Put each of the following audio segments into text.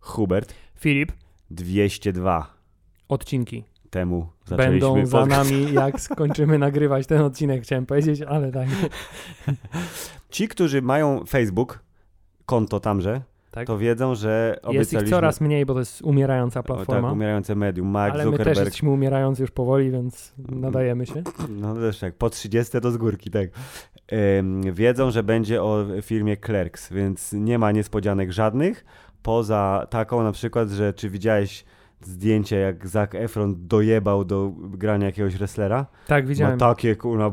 Hubert, Filip, 202 odcinki temu zaczęliśmy będą za podcast. nami, jak skończymy nagrywać ten odcinek, chciałem powiedzieć, ale tak. Ci, którzy mają Facebook, konto tamże, tak. to wiedzą, że Jest obiecaliśmy... ich coraz mniej, bo to jest umierająca o, platforma. tak, umierające medium. Mark ale my też Zuckerberg. jesteśmy umierający już powoli, więc nadajemy się. No też tak, po 30 to z górki, tak. Em, wiedzą, że będzie o firmie Clerks, więc nie ma niespodzianek żadnych, poza taką na przykład, że czy widziałeś zdjęcie, jak Zac Efron dojebał do grania jakiegoś wrestlera? Tak, Ma widziałem. takie, kurwa,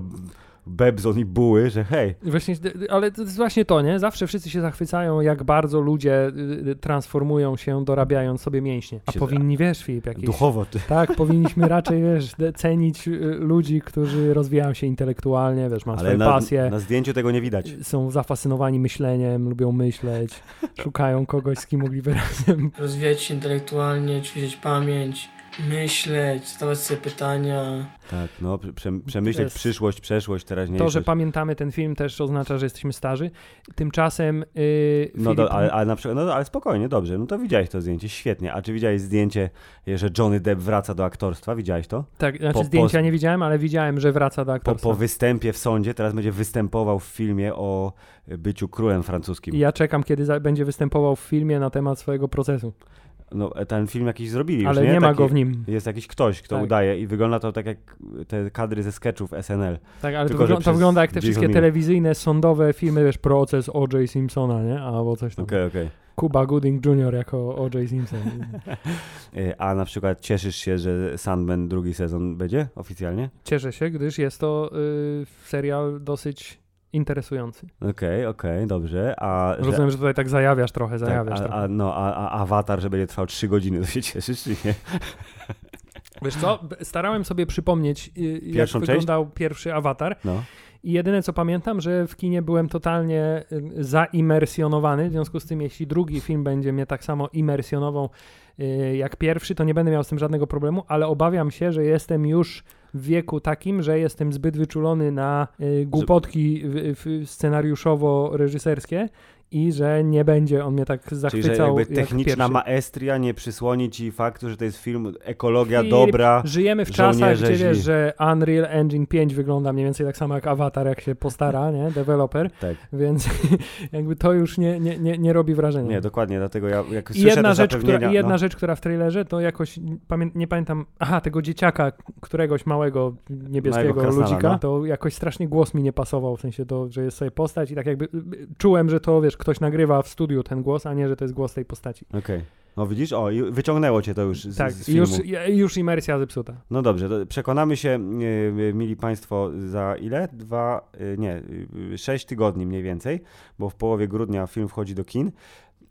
bebzon i buły, że hej, Właśnie, ale to jest właśnie to, nie? Zawsze wszyscy się zachwycają, jak bardzo ludzie y, y, transformują się, dorabiając sobie mięśnie. A powinni, wiesz, Filip, jakieś... duchowo. Ty. Tak, powinniśmy raczej, wiesz, cenić y, ludzi, którzy rozwijają się intelektualnie, wiesz, mają Ale swoje na, pasje, na zdjęciu tego nie widać. są zafascynowani myśleniem, lubią myśleć, szukają kogoś, z kim mogliby razem rozwijać się intelektualnie, ćwiczyć pamięć, myśleć, zadawać sobie pytania. Tak, no, prze, przemyśleć jest- przyszłość, przeszłość, teraźniejszość. To, że pamiętamy ten film też oznacza, że jesteśmy starzy. Tymczasem yy, No, Filip, do, ale, ale na przykład, no ale spokojnie, dobrze, no to widziałeś to zdjęcie, świetnie. A czy widziałeś zdjęcie, że Johnny Depp wraca do aktorstwa? Widziałeś to? tak, znaczy po- zdjęcia po- nie widziałem, ale widziałem, że wraca do Po, aktorstwa. po występie w sądzie, teraz będzie występował w filmie o byciu królem francuskim. I ja czekam, kiedy za- będzie występował w filmie na temat swojego procesu. No, ten film jakiś zrobili już, ale nie? nie, ma Taki- go w nim. Jest jakiś ktoś, kto Tak. udaje i wygląda to tak jak te kadry ze sketchów SNL. Tak, ale to, Tylko, że wyglą- to wygląda jak te 90 wszystkie minut. telewizyjne, sądowe filmy, wiesz, proces O.J. Simpsona, nie? Albo coś tam. Okej, okej. Kuba Gooding Jr. jako O.J. Simpson. Y, A na przykład cieszysz się, że Sandman drugi sezon będzie oficjalnie? Cieszę się, gdyż jest to y, serial dosyć interesujący. Okej, okej, dobrze. A, że- Rozumiem, że tutaj tak zajawiasz trochę, tak, zajawiasz a, trochę. a, no, a, a awatar, że będzie trwał 3 godziny, to się cieszysz, czy nie? Wiesz co, starałem sobie przypomnieć, y, jak Pierwszą część? wyglądał pierwszy awatar No. I jedyne co pamiętam, że w kinie byłem totalnie y, zaimersjonowany, w związku z tym jeśli drugi film będzie mnie tak samo imersjonował y, jak pierwszy, to nie będę miał z tym żadnego problemu, ale obawiam się, że jestem już w wieku takim, że jestem zbyt wyczulony na y, głupotki scenariuszowo-reżyserskie i że nie będzie on mnie tak Czyli, zachwycał że jakby jak techniczna pierwszy. maestria nie przysłoni ci faktu, że to jest film ekologia Filip, dobra. Żyjemy w czasach, gdzie wiesz, że Unreal Engine 5 wygląda mniej więcej tak samo jak Avatar, jak się postara, nie? Developer, Tak. więc jakby to już nie, nie, nie, nie robi wrażenia. Nie, dokładnie, dlatego ja jak I jedna, rzecz, która, jedna no, rzecz, która w trailerze, to jakoś pamię nie pamiętam, aha, tego dzieciaka, któregoś małego niebieskiego Małego krasnala, ludzika, no. to jakoś strasznie głos mi nie pasował, w sensie to, że jest sobie postać i tak jakby y, y, czułem, że to, wiesz, ktoś nagrywa w studiu ten głos, a nie, że to jest głos tej postaci. Okej. No widzisz, o, wyciągnęło cię to już z, tak, z filmu. już, już imersja zepsuta. No dobrze, przekonamy się, e, mili Państwo, za ile? Dwa, e, nie, sześć tygodni mniej więcej, bo w połowie grudnia film wchodzi do kin.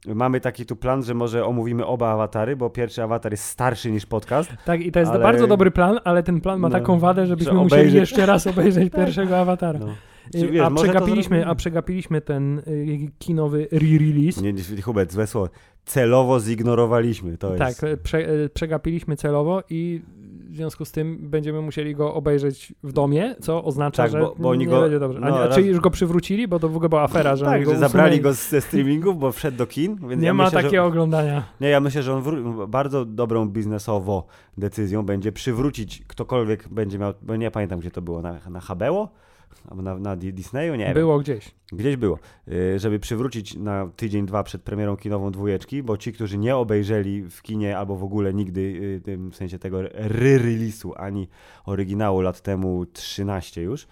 Mamy taki tu plan, że może omówimy oba awatary, bo pierwszy awatar jest starszy niż podcast. Tak, i to jest Ale- bardzo dobry plan, ale ten plan ma No, taką wadę, żebyśmy że musieli obejrzeć- jeszcze raz obejrzeć pierwszego awatara. No. Y, Czy wiesz, a, przegapiliśmy, a przegapiliśmy ten y, kinowy re-release. Nie, nie, Hubert, złe słowo. Celowo zignorowaliśmy, to Tak, jest... y, prze, przegapiliśmy celowo i w związku z tym będziemy musieli go obejrzeć w domie, co oznacza, Tak, że bo- bo nie go- będzie dobrze. A, no, a raz- czy już go przywrócili? Bo to w ogóle była afera, że tak, go że zabrali go ze streamingów, bo wszedł do kin. Więc Nie ja ma myślę, takiego Że, oglądania. nie, ja myślę, że on wró- bardzo dobrą biznesowo decyzją będzie przywrócić ktokolwiek będzie miał, bo nie pamiętam gdzie to było, na, na HBO? Albo na, na Di- Disneyu? Nie wiem. Było gdzieś. Gdzieś było. Y, Żeby przywrócić na tydzień, dwa przed premierą kinową dwójeczki, bo ci, którzy nie obejrzeli w kinie albo w ogóle nigdy, y, w sensie tego re-release'u, ani oryginału lat temu 13 już,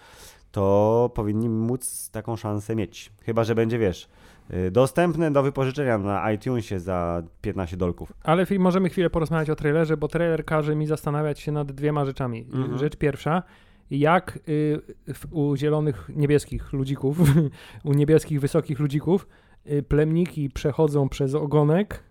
to powinni móc taką szansę mieć. Chyba, że będzie, wiesz, y, dostępne do wypożyczenia na iTunesie za 15 dolków. Ale możemy chwilę porozmawiać o trailerze, bo trailer każe mi zastanawiać się nad dwiema rzeczami. Mhm. Rzecz pierwsza, jak y, u zielonych niebieskich ludzików, u niebieskich wysokich ludzików, y, plemniki przechodzą przez ogonek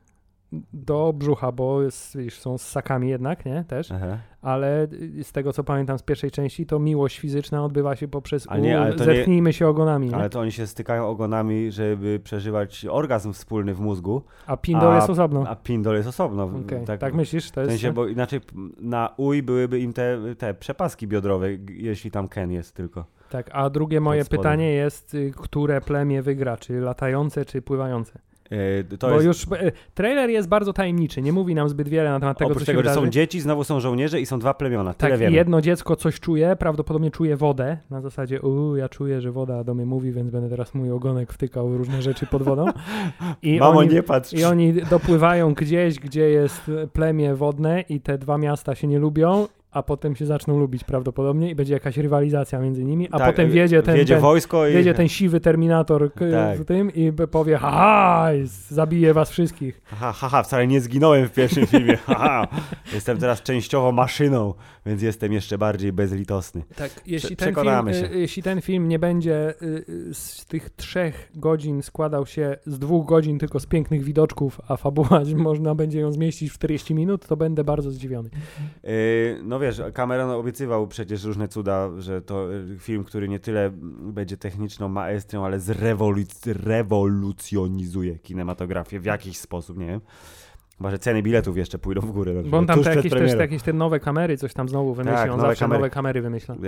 do brzucha, bo jest, są z sakami jednak, nie? Też. Aha. Ale y, z tego, co pamiętam z pierwszej części, to miłość fizyczna odbywa się poprzez A nie, ale to nie- zepchnijmy się ogonami, nie? Ale to oni się stykają ogonami, żeby przeżywać orgazm wspólny w mózgu, A pindol a- jest osobno. a pindol jest osobno. Okej, tak, tak, myślisz? To w jest... sensie, bo inaczej na uj byłyby im te, te przepaski biodrowe, jeśli tam Ken jest tylko. Tak, a drugie moje spodem. pytanie jest, y, które plemię wygra, czy latające, czy pływające? E, to Bo jest już y, trailer jest bardzo tajemniczy, nie mówi nam zbyt wiele na temat tego, oprócz co się tego, że są dzieci, znowu są żołnierze i są dwa plemiona. Tyle tak, wiemy. jedno dziecko coś czuje, prawdopodobnie czuje wodę, na zasadzie, uuu, ja czuję, że woda do mnie mówi, więc będę teraz mój ogonek wtykał w różne rzeczy pod wodą. I Mamo, oni, nie patrz. I oni dopływają gdzieś, gdzie jest plemię wodne i te dwa miasta się nie lubią, a potem się zaczną lubić prawdopodobnie i będzie jakaś rywalizacja między nimi, a Tak, potem wiedzie ten, wiedzie ten, wojsko i... wiedzie ten siwy Terminator k- Tak. w tym i powie, haha, zabije was wszystkich. Haha, haha, wcale nie zginąłem w pierwszym filmie. Haha, jestem teraz częściowo maszyną, więc jestem jeszcze bardziej bezlitosny. Tak, jeśli Prze- ten, film, przekonamy się. y, jeśli ten film nie będzie y, y, z tych trzech godzin składał się z dwóch godzin tylko z pięknych widoczków, a fabuła można będzie ją zmieścić w 40 minut, to będę bardzo zdziwiony. Yy, no wiesz, Cameron obiecywał przecież różne cuda, że to yy, film, który nie tyle będzie techniczną maestrią, ale zrewoluc- rewolucjonizuje kinematografię w jakiś sposób, nie wiem. Chyba, że ceny biletów jeszcze pójdą w górę. Bo on tam te jakieś, też te jakieś te nowe kamery, coś tam znowu wymyśli. Tak, on nowe zawsze kamery. nowe kamery wymyśla. Yy,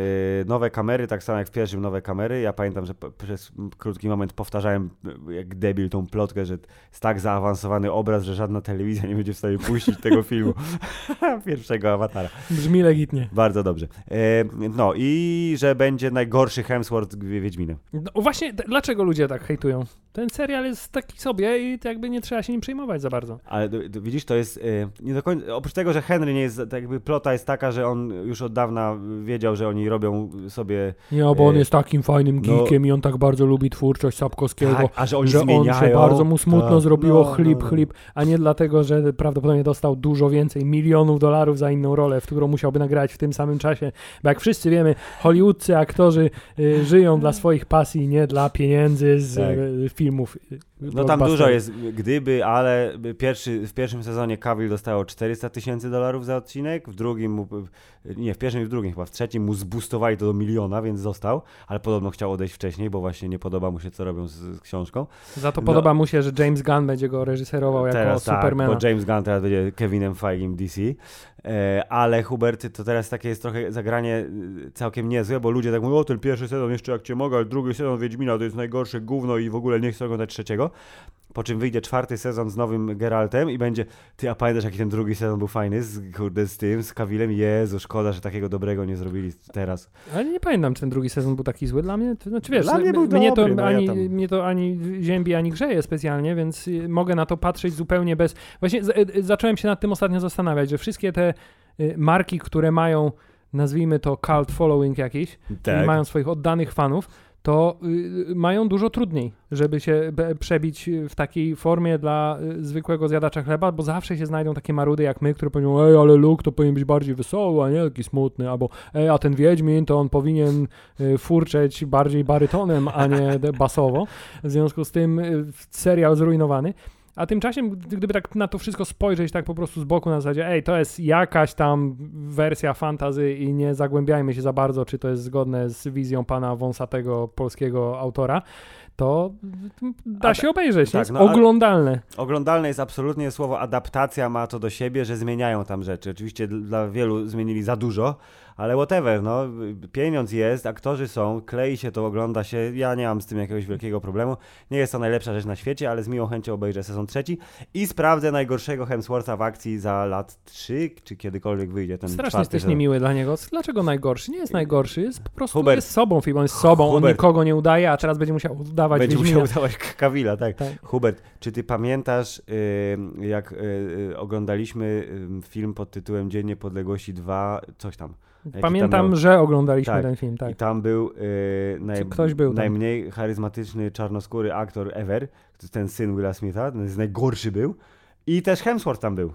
nowe kamery, tak samo jak w pierwszym nowe kamery. Ja pamiętam, że przez krótki moment powtarzałem yy, jak debil tą plotkę, że jest tak zaawansowany obraz, że żadna telewizja nie będzie w stanie puścić tego filmu. Pierwszego awatara. Brzmi legitnie. Bardzo dobrze. E, no i że będzie najgorszy Hemsworth Wi- Wiedźminem. No właśnie, dlaczego ludzie tak hejtują? Ten serial jest taki sobie i to jakby nie trzeba się nim przejmować za bardzo. Ale widzisz, to jest e, nie do końca, oprócz tego, że Henry nie jest, tak jakby plota jest taka, że on już od dawna wiedział, że oni robią sobie, Nie, bo on E, jest takim fajnym no- geekiem i on tak bardzo lubi twórczość Sapkowskiego. tak, a że oni że on się bardzo mu smutno Tak. zrobiło, No, chlip, no, no. chlip, a nie dlatego, że prawdopodobnie dostał dużo więcej milionów dolarów za inną rolę, w którą musiałby nagrać w tym samym czasie. Bo jak wszyscy wiemy, hollywoodcy aktorzy y, żyją dla swoich pasji, nie dla pieniędzy z Tak. y, filmów. No tam dużo jest gdyby, ale pierwszy, w pierwszym sezonie Cavill dostało 400 tysięcy dolarów za odcinek, w drugim mu, nie, w pierwszym i w drugim chyba, w trzecim mu zboostowali to do miliona, więc został, ale podobno chciał odejść wcześniej, bo właśnie nie podoba mu się, co robią z, z książką. Za to No. podoba mu się, że James Gunn będzie go reżyserował jako teraz Supermana. tak, bo James Gunn teraz będzie Kevinem Feigim DC, e, ale Hubert, to teraz takie jest trochę zagranie e, całkiem niezłe, bo ludzie tak mówią, o ten pierwszy sezon jeszcze jak cię mogę, ale drugi sezon Wiedźmina to jest najgorsze gówno i w ogóle nie chcę oglądać trzeciego. Po czym wyjdzie czwarty sezon z nowym Geraltem i będzie, ty, a pamiętasz jaki ten drugi sezon był fajny z, kurde, z tym, z Kawilem? Jezu, szkoda, że takiego dobrego nie zrobili teraz. Ale nie pamiętam, czy ten drugi sezon był taki zły dla mnie. Znaczy, wiesz, Dla mnie był mnie, dobry, to no ja ani, tam- mnie to ani ziębi, ani grzeje specjalnie, więc y, mogę na to patrzeć zupełnie bez... Właśnie z, y, zacząłem się nad tym ostatnio zastanawiać, że wszystkie te y, marki, które mają, nazwijmy to cult following jakiś, czyli mają swoich oddanych fanów, to y, mają dużo trudniej, żeby się przebić w takiej formie dla y, zwykłego zjadacza chleba, bo zawsze się znajdą takie marudy jak my, które powiedzą, ej, ale Luke to powinien być bardziej wesoły, a nie taki smutny, albo ej, a ten Wiedźmin to on powinien y, furczeć bardziej barytonem, a nie basowo. W związku z tym y, serial zrujnowany. A tymczasem, gdy- gdyby tak na to wszystko spojrzeć tak po prostu z boku na zasadzie, ej, to jest jakaś tam wersja fantazy i nie zagłębiajmy się za bardzo, czy to jest zgodne z wizją pana wąsatego polskiego autora, to da się obejrzeć, tak, no, oglądalne. Oglądalne jest absolutnie słowo adaptacja ma to do siebie, że zmieniają tam rzeczy. Oczywiście dla wielu zmienili za dużo, ale whatever, no, pieniądz jest, aktorzy są, klei się to, ogląda się, ja nie mam z tym jakiegoś wielkiego problemu. Nie jest to najlepsza rzecz na świecie, ale z miłą chęcią obejrzę sezon trzeci i sprawdzę najgorszego Hemswortha w akcji za lat 3, czy kiedykolwiek wyjdzie ten Strasznie jesteś sezon. niemiły dla niego. Dlaczego najgorszy? Nie jest najgorszy, jest po prostu Hubert. jest sobą, film, on jest sobą, on Hubert. nikogo nie udaje, a teraz będzie musiał udawać Będzie Wiedźmina. musiał udawać Kawila, tak. Tak. Hubert, czy ty pamiętasz, y, jak y, y, oglądaliśmy film pod tytułem Dzień Niepodległości 2, coś tam? Tam Pamiętam, miał- że oglądaliśmy Tak. ten film, tak. I tam był y, naj, był tam? najmniej charyzmatyczny czarnoskóry aktor ever, ten syn Willa Smitha, najgorszy był. I też Hemsworth tam był.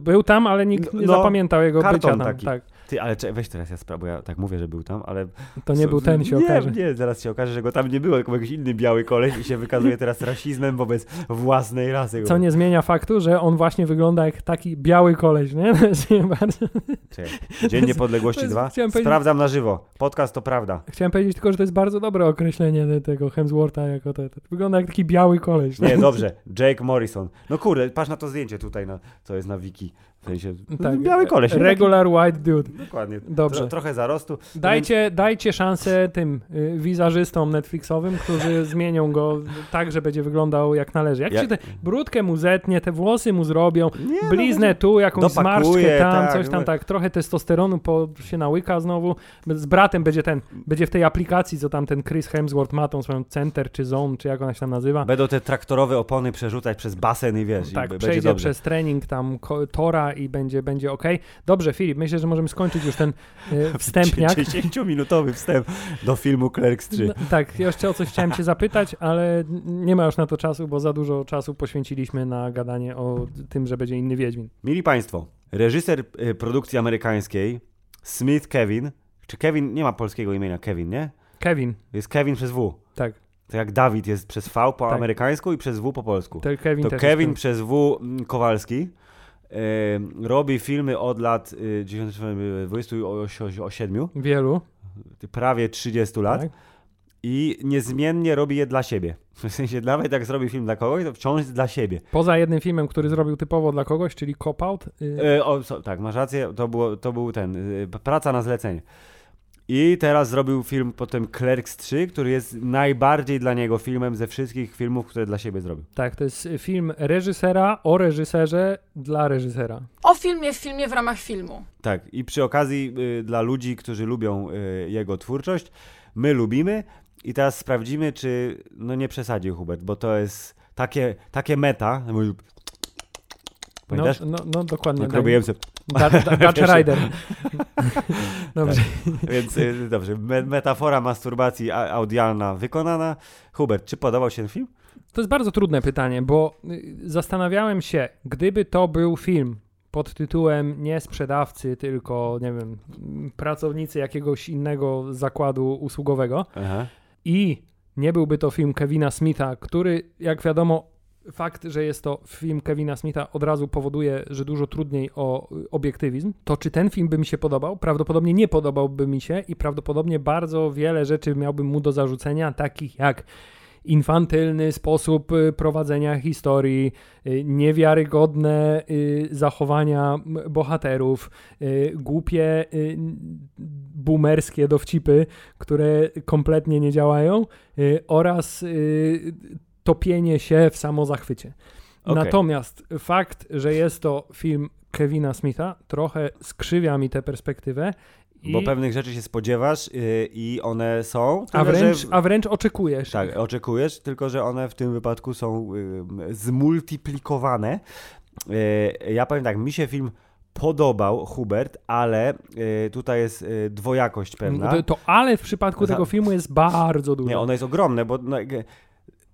Był tam, ale nikt nie No, zapamiętał jego bycia tam. taki. Tak. Ty, ale cze- weź teraz ja sprawę, bo ja tak mówię, że był tam, ale... To nie Co- był ten, się nie, okaże. Nie, zaraz się okaże, że go tam nie było, tylko jakiś inny biały koleś i się wykazuje teraz rasizmem wobec własnej rasy. Co nie zmienia faktu, że on właśnie wygląda jak taki biały koleś, nie? Czekaj. Dzień Niepodległości to jest- 2. chciałem powiedzieć- Sprawdzam na żywo. Podcast to prawda. Chciałem powiedzieć tylko, że to jest bardzo dobre określenie te- tego Hemswortha jako to, to. Wygląda jak taki biały koleś. Nie, dobrze. Jake Morrison. No kurde, patrz na to zdjęcie tutaj, na, co jest na wiki. W sensie, Tak, biały koleś. nie? Regular white dude. Taki, dokładnie. Dobrze. Tro, trochę zarostu. Dajcie, dajcie szansę tym y, wizażystom Netflixowym, którzy zmienią go tak, że będzie wyglądał jak należy. Jak Ja- się te brudkę mu zetnie, te włosy mu zrobią, Nie, no, bliznę tu, jakąś Dopakuje, zmarszczkę tam, tak, coś tam, no. tak, trochę testosteronu po, się nałyka znowu. Z bratem będzie ten, będzie w tej aplikacji, co tam ten Chris Hemsworth ma, tą swoją Center czy Zone, czy jak ona się tam nazywa. Będą te traktorowe opony przerzucać przez basen i wiesz, i tak, będzie przejdzie dobrze. przez trening tam ko- Tora i będzie, będzie ok. Dobrze, Filip, myślę, że możemy skończyć już ten y, wstępniak. 10-minutowy wstęp do filmu Clerks 3. No, tak, jeszcze o coś chciałem cię zapytać, ale nie ma już na to czasu, bo za dużo czasu poświęciliśmy na gadanie o tym, że będzie inny Wiedźmin. Mili Państwo, reżyser y, produkcji amerykańskiej Smith Kevin, czy Kevin, nie ma polskiego imienia Kevin, nie? Kevin, Jest Kevin przez W. tak, To jak Dawid jest przez V po Tak. amerykańsku i przez W po polsku. to Kevin To Kevin przez W mm, Kowalski e, robi filmy od lat y, 27, ten wielu, prawie 30 lat tak? i niezmiennie robi je dla siebie. W sensie nawet jak zrobi film dla kogoś, to wciąż dla siebie. Poza jednym filmem, który zrobił typowo dla kogoś, czyli Cop Out, y, E, o, tak, masz rację, to, było, to był ten, y, praca na zlecenie. I teraz zrobił film potem Clerks 3, który jest najbardziej dla niego filmem ze wszystkich filmów, które dla siebie zrobił. tak, to jest film reżysera o reżyserze dla reżysera. O filmie w filmie w ramach filmu. Tak, i przy okazji y, dla ludzi, którzy lubią y, jego twórczość, my lubimy i teraz sprawdzimy, czy no nie przesadził Hubert, bo to jest takie, takie meta. No, no, no dokładnie. Jak tak. robiłem sobie, Dutch Rider. Dobrze. więc y, dobrze, me, metafora masturbacji audialna wykonana. Hubert, czy podobał się ten film? To jest bardzo trudne pytanie, bo y, zastanawiałem się, gdyby to był film pod tytułem nie sprzedawcy, tylko, nie wiem, pracownicy jakiegoś innego zakładu usługowego Aha. i nie byłby to film Kevina Smitha, który, jak wiadomo, fakt, że jest to film Kevina Smitha od razu powoduje, że dużo trudniej o y, obiektywizm, to czy ten film by mi się podobał? Prawdopodobnie nie podobałby mi się i prawdopodobnie bardzo wiele rzeczy miałbym mu do zarzucenia, takich jak infantylny sposób y, prowadzenia historii, y, niewiarygodne zachowania bohaterów, głupie, boomerskie dowcipy, które kompletnie nie działają oraz topienie się w samozachwycie. Okej. Natomiast fakt, że jest to film Kevina Smitha, trochę skrzywia mi tę perspektywę. I, Bo pewnych rzeczy się spodziewasz y, i one są. a, wręcz, że- a wręcz oczekujesz. Tak, oczekujesz, tylko że one w tym wypadku są y, zmultiplikowane. Y, ja powiem tak, mi się film podobał, Hubert, ale y, tutaj jest y, dwojakość pewna. To, to ale w przypadku Za- tego filmu jest bardzo dużo. Nie, ono jest ogromne, bo no,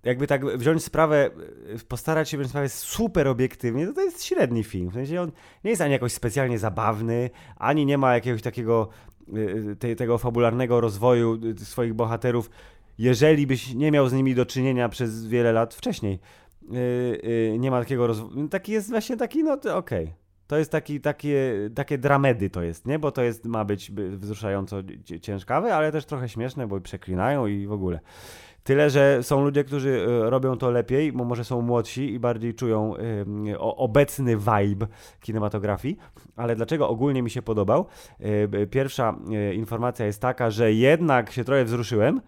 jakby tak wziąć sprawę, y, postarać się wziąć sprawę super obiektywnie, to to jest średni film. W sensie on nie jest ani jakoś specjalnie zabawny, ani nie ma jakiegoś takiego y, te, tego fabularnego rozwoju y, swoich bohaterów, jeżeli byś nie miał z nimi do czynienia przez wiele lat wcześniej. Y, y, nie ma takiego rozwoju. Taki jest właśnie taki, no okej. To jest taki, takie, takie dramedy to jest, nie? Bo to jest, ma być by- wzruszająco ciężkawe, ale też trochę śmieszne, bo przeklinają i w ogóle. Tyle, że są ludzie, którzy e, robią to lepiej, bo może są młodsi i bardziej czują obecny vibe kinematografii. Ale dlaczego ogólnie mi się podobał? E, Pierwsza e, informacja jest taka, że jednak się trochę wzruszyłem.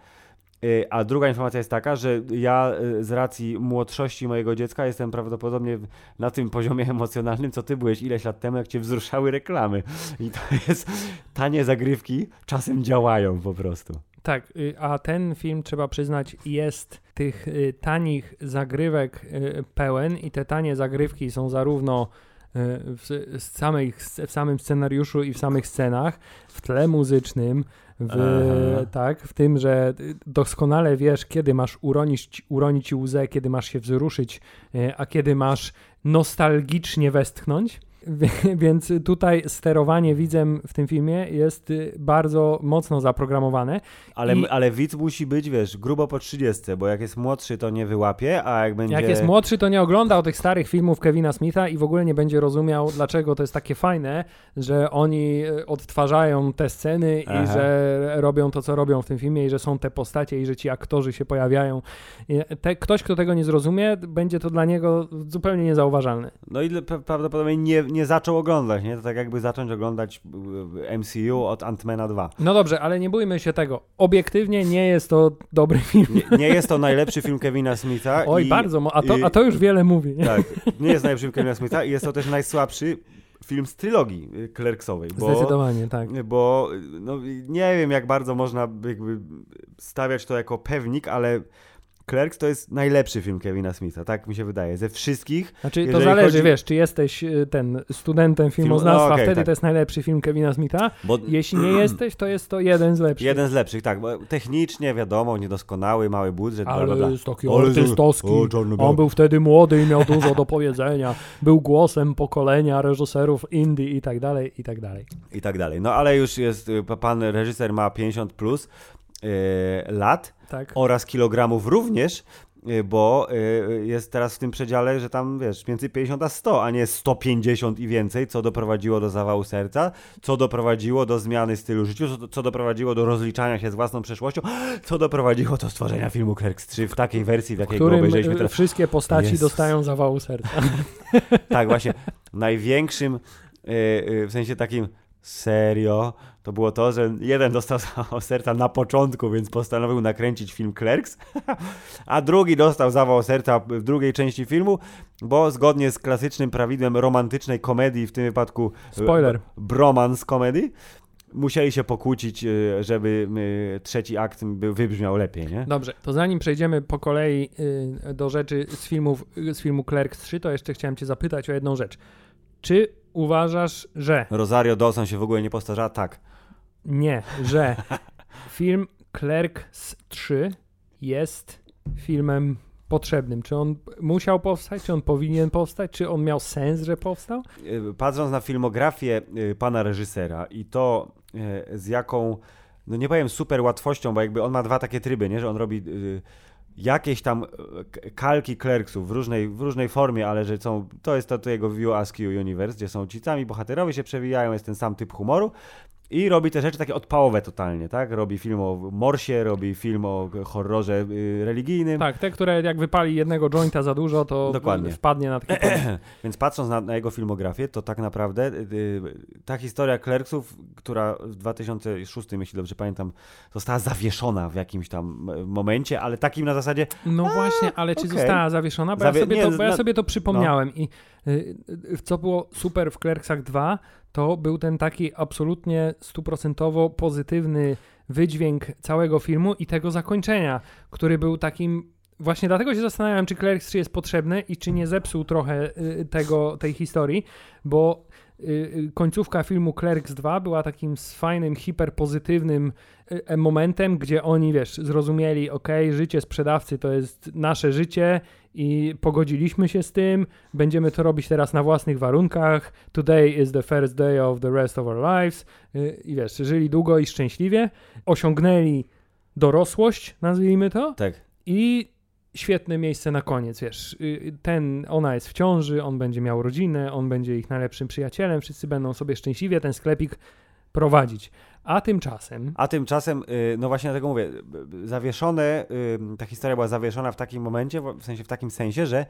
A druga informacja jest taka, że ja z racji młodszości mojego dziecka jestem prawdopodobnie na tym poziomie emocjonalnym, co ty byłeś ileś lat temu, jak cię wzruszały reklamy. I to jest, tanie zagrywki czasem działają po prostu. Tak, y, a ten film trzeba przyznać jest tych y, tanich zagrywek y, pełen i te tanie zagrywki są zarówno w, samej, w samym scenariuszu i w samych scenach, w tle muzycznym, w, Aha. tak, w tym, że doskonale wiesz, kiedy masz uronić, uronić łzę, kiedy masz się wzruszyć, a kiedy masz nostalgicznie westchnąć. Więc tutaj sterowanie widzem w tym filmie jest y, bardzo mocno zaprogramowane. Ale, I- ale widz musi być, wiesz, grubo po 30, bo jak jest młodszy, to nie wyłapie, a jak będzie... Jak jest młodszy, to nie oglądał tych starych filmów Kevina Smitha i w ogóle nie będzie rozumiał, dlaczego to jest takie fajne, że oni e, odtwarzają te sceny i Aha. że robią to, co robią w tym filmie i że są te postacie i że ci aktorzy się pojawiają. I Te, ktoś, kto tego nie zrozumie, będzie to dla niego zupełnie niezauważalne. No i pra- prawdopodobnie nie, nie zaczął oglądać, nie? To tak jakby zacząć oglądać y, MCU od Ant-Mana 2. No dobrze, ale nie bójmy się tego. Obiektywnie nie jest to dobry film. Nie, nie jest to najlepszy film Kevina Smitha. Oj, i, bardzo, a to, a to już wiele mówi. Nie? Tak, nie jest najlepszy film Kevina Smitha i jest to też najsłabszy film z trylogii y, Clerksowej, bo... Zdecydowanie, tak. Bo no, nie wiem, jak bardzo można jakby stawiać to jako pewnik, ale Clerks to jest najlepszy film Kevina Smitha, tak mi się wydaje. Ze wszystkich Znaczy, to zależy, chodzi- wiesz, czy jesteś y, ten studentem filmoznawstwa, no, okej, wtedy tak. to jest najlepszy film Kevina Smitha. Bo Jeśli nie jesteś, to jest to jeden z lepszych. jeden z lepszych, tak. Bo technicznie, wiadomo, niedoskonały, mały budżet, bla, bla, bla. Ale jest taki Ale- artystowski. On był wtedy młody i miał dużo do powiedzenia. Był głosem pokolenia reżyserów indie i tak dalej, i tak dalej. I tak dalej. No ale już jest, y, pan reżyser ma 50 plus lat Tak. oraz kilogramów również, y, bo y, jest teraz w tym przedziale, że tam wiesz, między 50 a 100, a nie 150 i więcej, co doprowadziło do zawału serca, co doprowadziło do zmiany stylu życia, co, doprowadziło do rozliczania się z własną przeszłością, co doprowadziło do stworzenia filmu Clerks 3 w takiej wersji, w w jakiej go którym obejrzeliśmy y, teraz. wszystkie postaci Jezus. dostają zawału serca. Tak, właśnie. Największym, w sensie takim serio, to było to, że jeden dostał zawał serca na początku, więc postanowił nakręcić film Clerks, a drugi dostał zawał serca w drugiej części filmu, bo zgodnie z klasycznym prawidłem romantycznej komedii, w tym wypadku y, Spoiler. bromance komedii, musieli się pokłócić, y, żeby y, trzeci akt by wybrzmiał lepiej, nie? Dobrze, to zanim przejdziemy po kolei do rzeczy z, filmów, z filmu Clerks 3, to jeszcze chciałem cię zapytać o jedną rzecz. Czy uważasz, że Rosario Dawson się w ogóle nie postarzała? Tak. Nie, że film Clerks 3 jest filmem potrzebnym? Czy on musiał powstać? Czy on powinien powstać? Czy on miał sens, że powstał? Y, patrząc na filmografię y, pana reżysera i to y, z jaką, no nie powiem super łatwością, bo jakby on ma dwa takie tryby, nie? że on robi jakieś tam kalki Clerksów w różnej, w różnej formie, ale że są, to jest to, to jego View Askew Universe, gdzie są ci sami bohaterowie się przewijają, jest ten sam typ humoru i robi te rzeczy takie odpałowe totalnie, tak? Robi film o Morsie, robi film o horrorze y, religijnym. Tak, te, które jak wypali jednego jointa za dużo, to Dokładnie. wpadnie na taki. Więc patrząc na, na jego filmografię, to tak naprawdę y, y, ta historia Clerksów, która w 2006, jeśli dobrze pamiętam, została zawieszona w jakimś tam momencie, ale takim na zasadzie, No właśnie, ale czy okej. została zawieszona? Bo, Zawie- ja, sobie nie, to, bo ja na- sobie to przypomniałem i y, y, co było super w Clerksach 2, to był ten taki absolutnie stuprocentowo pozytywny wydźwięk całego filmu i tego zakończenia, który był takim Właśnie dlatego się zastanawiam, czy Clerks 3 jest potrzebny i czy nie zepsuł trochę y, tego, tej historii, bo y, y, końcówka filmu Clerks 2 była takim fajnym, hiperpozytywnym momentem, gdzie oni, wiesz, zrozumieli, ok, życie sprzedawcy to jest nasze życie i pogodziliśmy się z tym, będziemy to robić teraz na własnych warunkach, today is the first day of the rest of our lives. Y, i wiesz, żyli długo i szczęśliwie, osiągnęli dorosłość, nazwijmy to, tak, i świetne miejsce na koniec, wiesz, y, ten, ona jest w ciąży, on będzie miał rodzinę, on będzie ich najlepszym przyjacielem, wszyscy będą sobie szczęśliwie ten sklepik prowadzić. A tymczasem, a tymczasem, y, no właśnie dlatego mówię, b- zawieszone, y, ta historia była zawieszona w takim momencie, w sensie w takim sensie, że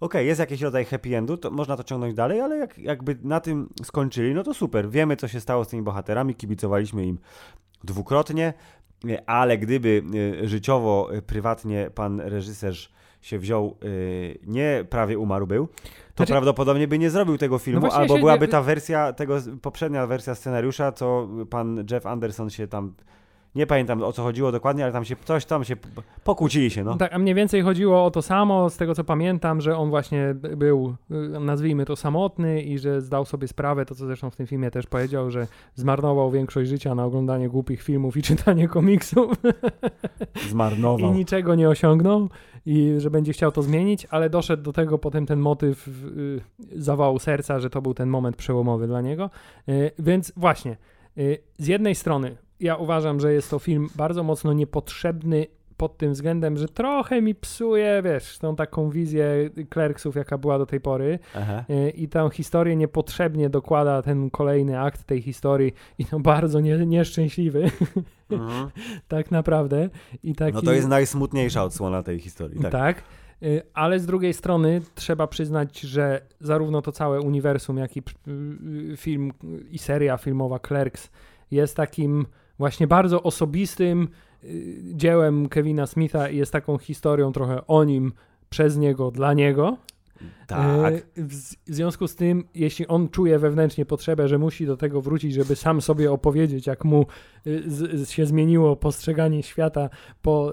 okej, jest jakiś rodzaj happy endu, to można to ciągnąć dalej, ale jak, jakby na tym skończyli, no to super, wiemy co się stało z tymi bohaterami, kibicowaliśmy im dwukrotnie, y, ale gdyby y, życiowo, y, prywatnie pan reżyser się wziął, y, nie prawie umarł był, to Znaczy- prawdopodobnie by nie zrobił tego filmu, właśnie albo byłaby nie- ta wersja, tego poprzednia wersja scenariusza, co pan Jeff Anderson się tam Nie pamiętam o co chodziło dokładnie, ale tam się coś tam się pokłócili się, no. Tak, a mniej więcej chodziło o to samo, z tego co pamiętam, że on właśnie był, y, nazwijmy to, samotny i że zdał sobie sprawę, to co zresztą w tym filmie też powiedział, że zmarnował większość życia na oglądanie głupich filmów i czytanie komiksów i Zmarnował. niczego nie osiągnął i że będzie chciał to zmienić, ale doszedł do tego potem ten motyw y, zawału serca, że to był ten moment przełomowy dla niego. Y, więc właśnie, y, z jednej strony ja uważam, że jest to film bardzo mocno niepotrzebny pod tym względem, że trochę mi psuje, wiesz, tą taką wizję Clerksów, jaka była do tej pory Aha. y, i tę historię niepotrzebnie dokłada ten kolejny akt tej historii i to bardzo nie, nieszczęśliwy, Mhm. tak naprawdę. I taki, No to jest najsmutniejsza odsłona tej historii. Tak. tak. Y, Ale z drugiej strony trzeba przyznać, że zarówno to całe uniwersum, jak i y, film i seria filmowa Clerks jest takim właśnie bardzo osobistym y, dziełem Kevina Smitha i jest taką historią trochę o nim, przez niego, dla niego. tak. Y, W związku z tym, jeśli on czuje wewnętrznie potrzebę, że musi do tego wrócić, żeby sam sobie opowiedzieć, jak mu y, się zmieniło postrzeganie świata po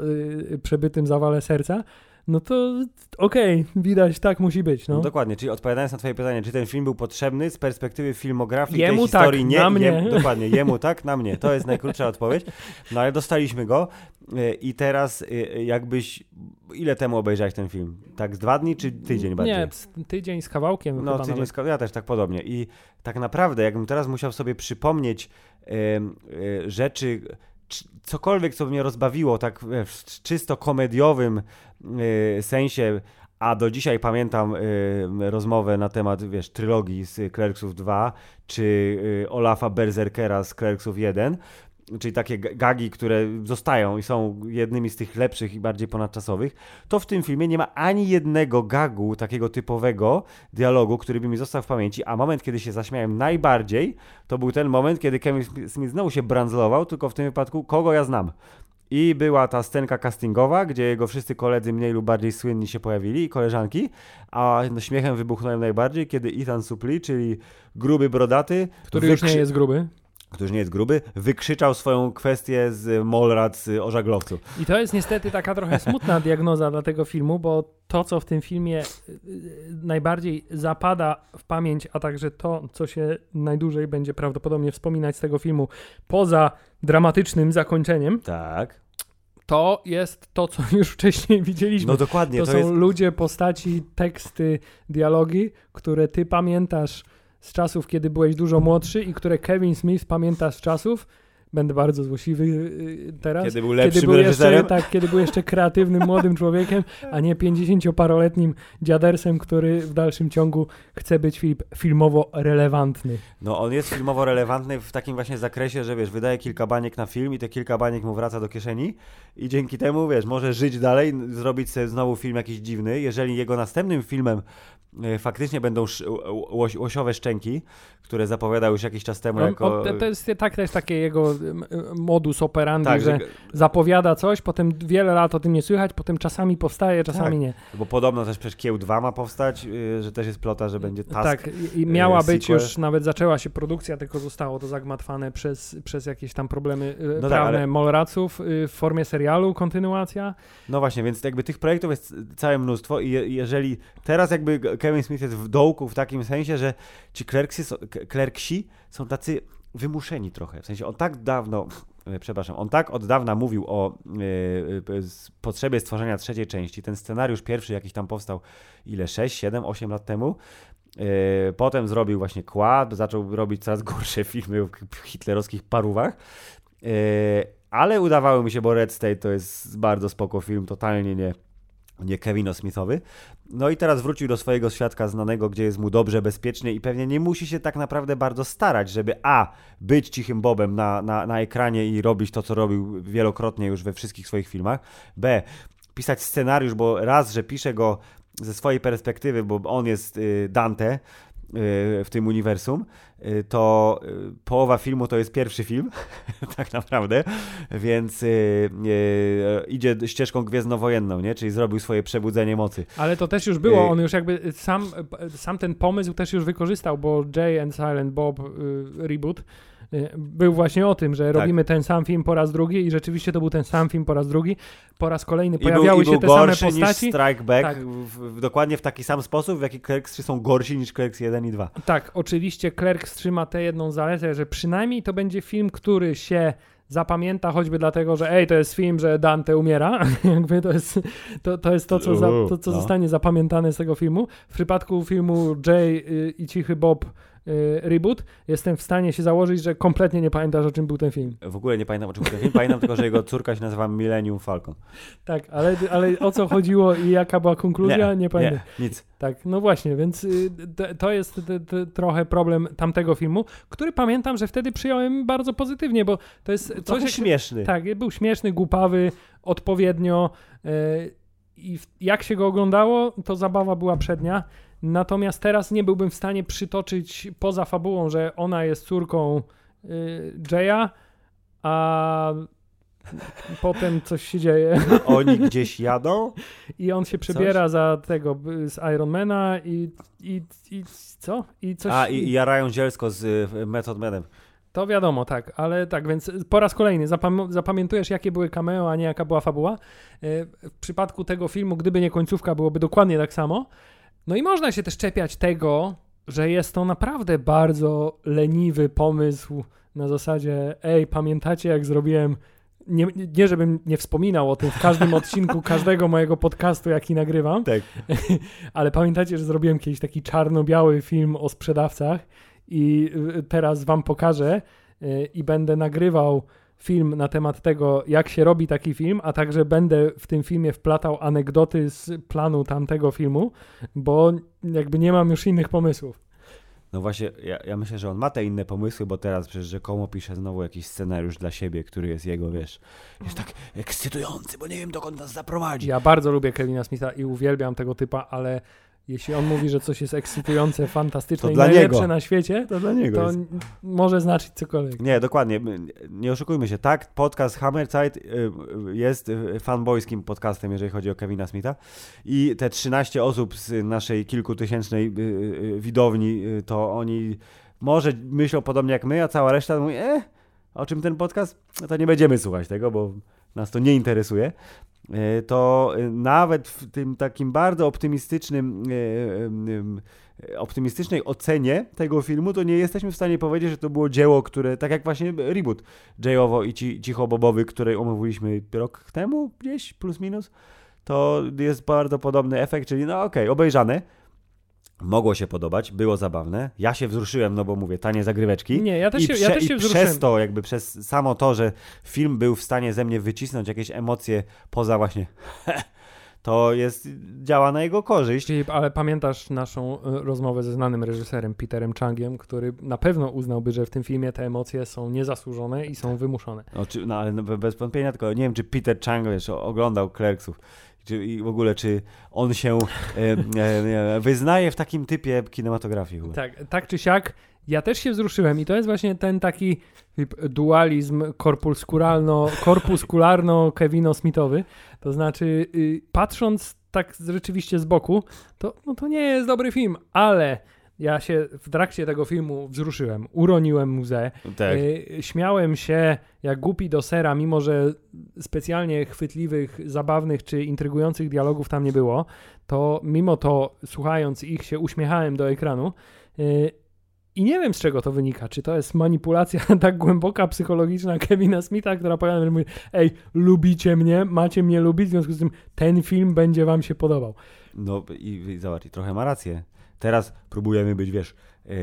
przebytym zawale serca, no to okej, widać, tak musi być. No. No. dokładnie, czyli odpowiadając na twoje pytanie, czy ten film był potrzebny z perspektywy filmografii Jemu tej tak, historii? nie, na mnie. Jem, dokładnie, jemu tak, na mnie. To jest najkrótsza odpowiedź. No ale dostaliśmy go y, i teraz y, jakbyś, ile temu obejrzałeś ten film? Tak z dwa dni czy tydzień bardziej? Nie, tydzień z kawałkiem No, tydzień, nawet. ska- ja też tak podobnie. I tak naprawdę, jakbym teraz musiał sobie przypomnieć em, e, rzeczy, cokolwiek, co mnie rozbawiło, tak w czysto komediowym e, sensie, a do dzisiaj pamiętam e, rozmowę na temat, wiesz, trylogii z Clerksów 2, czy e, Olafa Berserkera z Clerksów 1, czyli takie gagi, które zostają i są jednymi z tych lepszych i bardziej ponadczasowych, to w tym filmie nie ma ani jednego gagu takiego typowego dialogu, który by mi został w pamięci, a moment, kiedy się zaśmiałem najbardziej, to był ten moment, kiedy Kevin Smith znowu się brandzlował, tylko w tym wypadku kogo ja znam. I była ta scenka castingowa, gdzie jego wszyscy koledzy mniej lub bardziej słynni się pojawili i koleżanki, a no, śmiechem wybuchnąłem najbardziej, kiedy Ethan Suplee, czyli gruby brodaty, Który już nie wykrzy- jest gruby. Który nie jest gruby, wykrzyczał swoją kwestię z Molrad z o żaglowcu. I to jest niestety taka trochę smutna diagnoza dla tego filmu, bo to, co w tym filmie y, y, najbardziej zapada w pamięć, a także to, co się najdłużej będzie prawdopodobnie wspominać z tego filmu, poza dramatycznym zakończeniem, Tak. to jest to, co już wcześniej widzieliśmy. No dokładnie, to, to, są jest... ludzie, postaci, teksty, dialogi, które ty pamiętasz z czasów, kiedy byłeś dużo młodszy i które Kevin Smith pamięta z czasów, będę bardzo złośliwy yy, teraz, Kiedy był kiedy lepszym był, jeszcze, tak, kiedy był jeszcze kreatywnym młodym człowiekiem, a nie 50-paroletnim dziadersem, który w dalszym ciągu chce być film, filmowo relevantny. No on jest filmowo relevantny w takim właśnie zakresie, że wiesz, wydaje kilka baniek na film i te kilka baniek mu wraca do kieszeni i dzięki temu, wiesz, może żyć dalej, zrobić sobie znowu film jakiś dziwny. Jeżeli jego następnym filmem faktycznie będą łoś, łosiowe szczęki, które zapowiadał już jakiś czas temu On, jako... on, to jest tak też takie jego modus operandi, tak, że że, zapowiada coś, potem wiele lat o tym nie słychać, potem czasami powstaje, czasami Tak. nie. bo podobno też przecież Kieł 2 ma powstać, y, że też jest plota, że będzie task. Tak, i- miała e, być już, nawet zaczęła się produkcja, tylko zostało to zagmatwane przez, przez jakieś tam problemy e, No tak, prawne ale- Molraców y, w formie serialu, kontynuacja. No właśnie, więc jakby tych projektów jest całe mnóstwo i je, jeżeli teraz jakby Kevin Smith jest w dołku w takim sensie, że ci klerksy, są- k- klerksi są tacy wymuszeni trochę. W sensie on tak dawno, e, przepraszam, on tak od dawna mówił o s- potrzebie stworzenia trzeciej części. Ten scenariusz pierwszy jakiś tam powstał ile? 6, 7, 8 lat temu. E, Potem zrobił właśnie kład, zaczął robić coraz gorsze filmy k- hitlerowskich parówach. E, Ale udawało mi się, bo Red State to jest bardzo spoko film, totalnie nie, nie Kevino Smithowy. No i teraz wrócił do swojego świadka znanego, gdzie jest mu dobrze, bezpiecznie i pewnie nie musi się tak naprawdę bardzo starać, żeby a. być cichym Bobem na, na, na ekranie i robić to, co robił wielokrotnie już we wszystkich swoich filmach, b. pisać scenariusz, bo raz, że pisze go ze swojej perspektywy, bo on jest y, Dante, w tym uniwersum, y, to y, połowa filmu to jest pierwszy film, tak naprawdę, więc y, idzie ścieżką gwiezdnowojenną, nie? czyli zrobił swoje przebudzenie mocy. Ale to też już było, on już jakby sam, sam ten pomysł też już wykorzystał, bo Jay and Silent Bob reboot był właśnie o tym, że Tak. robimy ten sam film po raz drugi i rzeczywiście to był ten sam film po raz drugi. Po raz kolejny I był, pojawiały i się był te same postaci. niż Strike Back Tak. w, w, dokładnie w taki sam sposób, w jaki Clerks 3 są gorsi niż Clerks 1 i 2. Tak, oczywiście Clerk trzyma tę jedną zaletę, że przynajmniej to będzie film, który się zapamięta choćby dlatego, że ej, to jest film, że Dante umiera. Jakby to jest to, to, jest to co, za, to, co No. zostanie zapamiętane z tego filmu. W przypadku filmu Jay y, i Cichy Bob y, Reboot jestem w stanie się założyć, że kompletnie nie pamiętasz o czym był ten film. W ogóle nie pamiętam o czym był ten film, pamiętam tylko, że jego córka się nazywa Millennium Falcon. Tak, ale, ale o co chodziło i jaka była konkluzja, nie, pamiętam. Nie, nic. Tak, no właśnie, więc y, to jest trochę problem tamtego filmu, który pamiętam, że wtedy przyjąłem bardzo pozytywnie, bo to jest coś... śmieszny. Tak, był śmieszny, głupawy, odpowiednio y, i jak się go oglądało, to zabawa była przednia. Natomiast teraz nie byłbym w stanie przytoczyć poza fabułą, że ona jest córką y, Jaya, a potem coś się dzieje. Oni gdzieś jadą? I on się przebiera za tego z Ironmana i, i, i co? I coś. A, i, i jarają zielsko z y, Method Manem. To wiadomo, tak, ale tak, więc po raz kolejny zapam- zapamiętujesz, jakie były cameo, a nie jaka była fabuła. Y, W przypadku tego filmu, gdyby nie końcówka, byłoby dokładnie tak samo. No i można się też czepiać tego, że jest to naprawdę bardzo leniwy pomysł na zasadzie, ej, pamiętacie jak zrobiłem nie, nie żebym nie wspominał o tym w każdym odcinku każdego mojego podcastu, jaki nagrywam, Tak. ale pamiętacie, że zrobiłem kiedyś taki czarno-biały film o sprzedawcach i y, teraz wam pokażę y, i będę nagrywał film na temat tego, jak się robi taki film, a także będę w tym filmie wplatał anegdoty z planu tamtego filmu, bo jakby nie mam już innych pomysłów. No właśnie, ja, ja myślę, że on ma te inne pomysły, bo teraz przecież rzekomo pisze znowu jakiś scenariusz dla siebie, który jest jego, wiesz, jest tak ekscytujący, bo nie wiem dokąd nas zaprowadzi. Ja bardzo lubię Kevina Smitha i uwielbiam tego typa, ale jeśli on mówi, że coś jest ekscytujące, fantastyczne To i najlepsze niego. na świecie, To dla niego to jest. może znaczyć cokolwiek. Nie, dokładnie. Nie oszukujmy się. Tak, podcast Hammerzeit y, y, jest y, fanboyskim podcastem, jeżeli chodzi o Kevina Smitha. I te 13 osób z naszej kilkutysięcznej widowni, to oni może myślą podobnie jak my, a cała reszta mówi, e, o czym ten podcast? No to nie będziemy słuchać tego, bo nas to nie interesuje. Y, To y, nawet w tym takim bardzo optymistycznym y, optymistycznej ocenie tego filmu, to nie jesteśmy w stanie powiedzieć, że to było dzieło, które, tak jak właśnie reboot Jayowo i ci, Cicho-Bobowy, który omówiliśmy rok temu, gdzieś plus minus, to jest bardzo podobny efekt, czyli no okej, obejrzane, mogło się podobać, było zabawne, ja się wzruszyłem, no bo mówię, tanie zagryweczki. Nie, ja też I, się, ja też się i wzruszyłem. przez to, jakby przez samo to, że film był w stanie ze mnie wycisnąć jakieś emocje poza właśnie to jest, działa na jego korzyść. Filip, ale pamiętasz naszą e, rozmowę ze znanym reżyserem Peterem Changiem, który na pewno uznałby, że w tym filmie te emocje są niezasłużone i są wymuszone. No, czy, no ale no, be- bez wątpienia, tylko nie wiem, czy Peter Chang wiesz, oglądał Clerksów. Czy, I w ogóle, czy on się e, e, e, wyznaje w takim typie kinematografii. chyba. Tak, tak czy siak, ja też się wzruszyłem i to jest właśnie ten taki dualizm korpuskularno, korpuskularno-Kevino-Smithowy. To znaczy, y, patrząc tak rzeczywiście z boku, to, no to nie jest dobry film, ale ja się w trakcie tego filmu wzruszyłem, uroniłem łzę, Tak. Y, śmiałem się jak głupi do sera, mimo że specjalnie chwytliwych, zabawnych czy intrygujących dialogów tam nie było, to mimo to słuchając ich się uśmiechałem do ekranu. Y, I nie wiem z czego to wynika. Czy to jest manipulacja tak głęboka, psychologiczna Kevina Smitha, która powiada, że mówi, ej, lubicie mnie, macie mnie lubić, w związku z tym ten film będzie wam się podobał. No i, i zobacz, i trochę ma rację. Teraz próbujemy być, wiesz, e,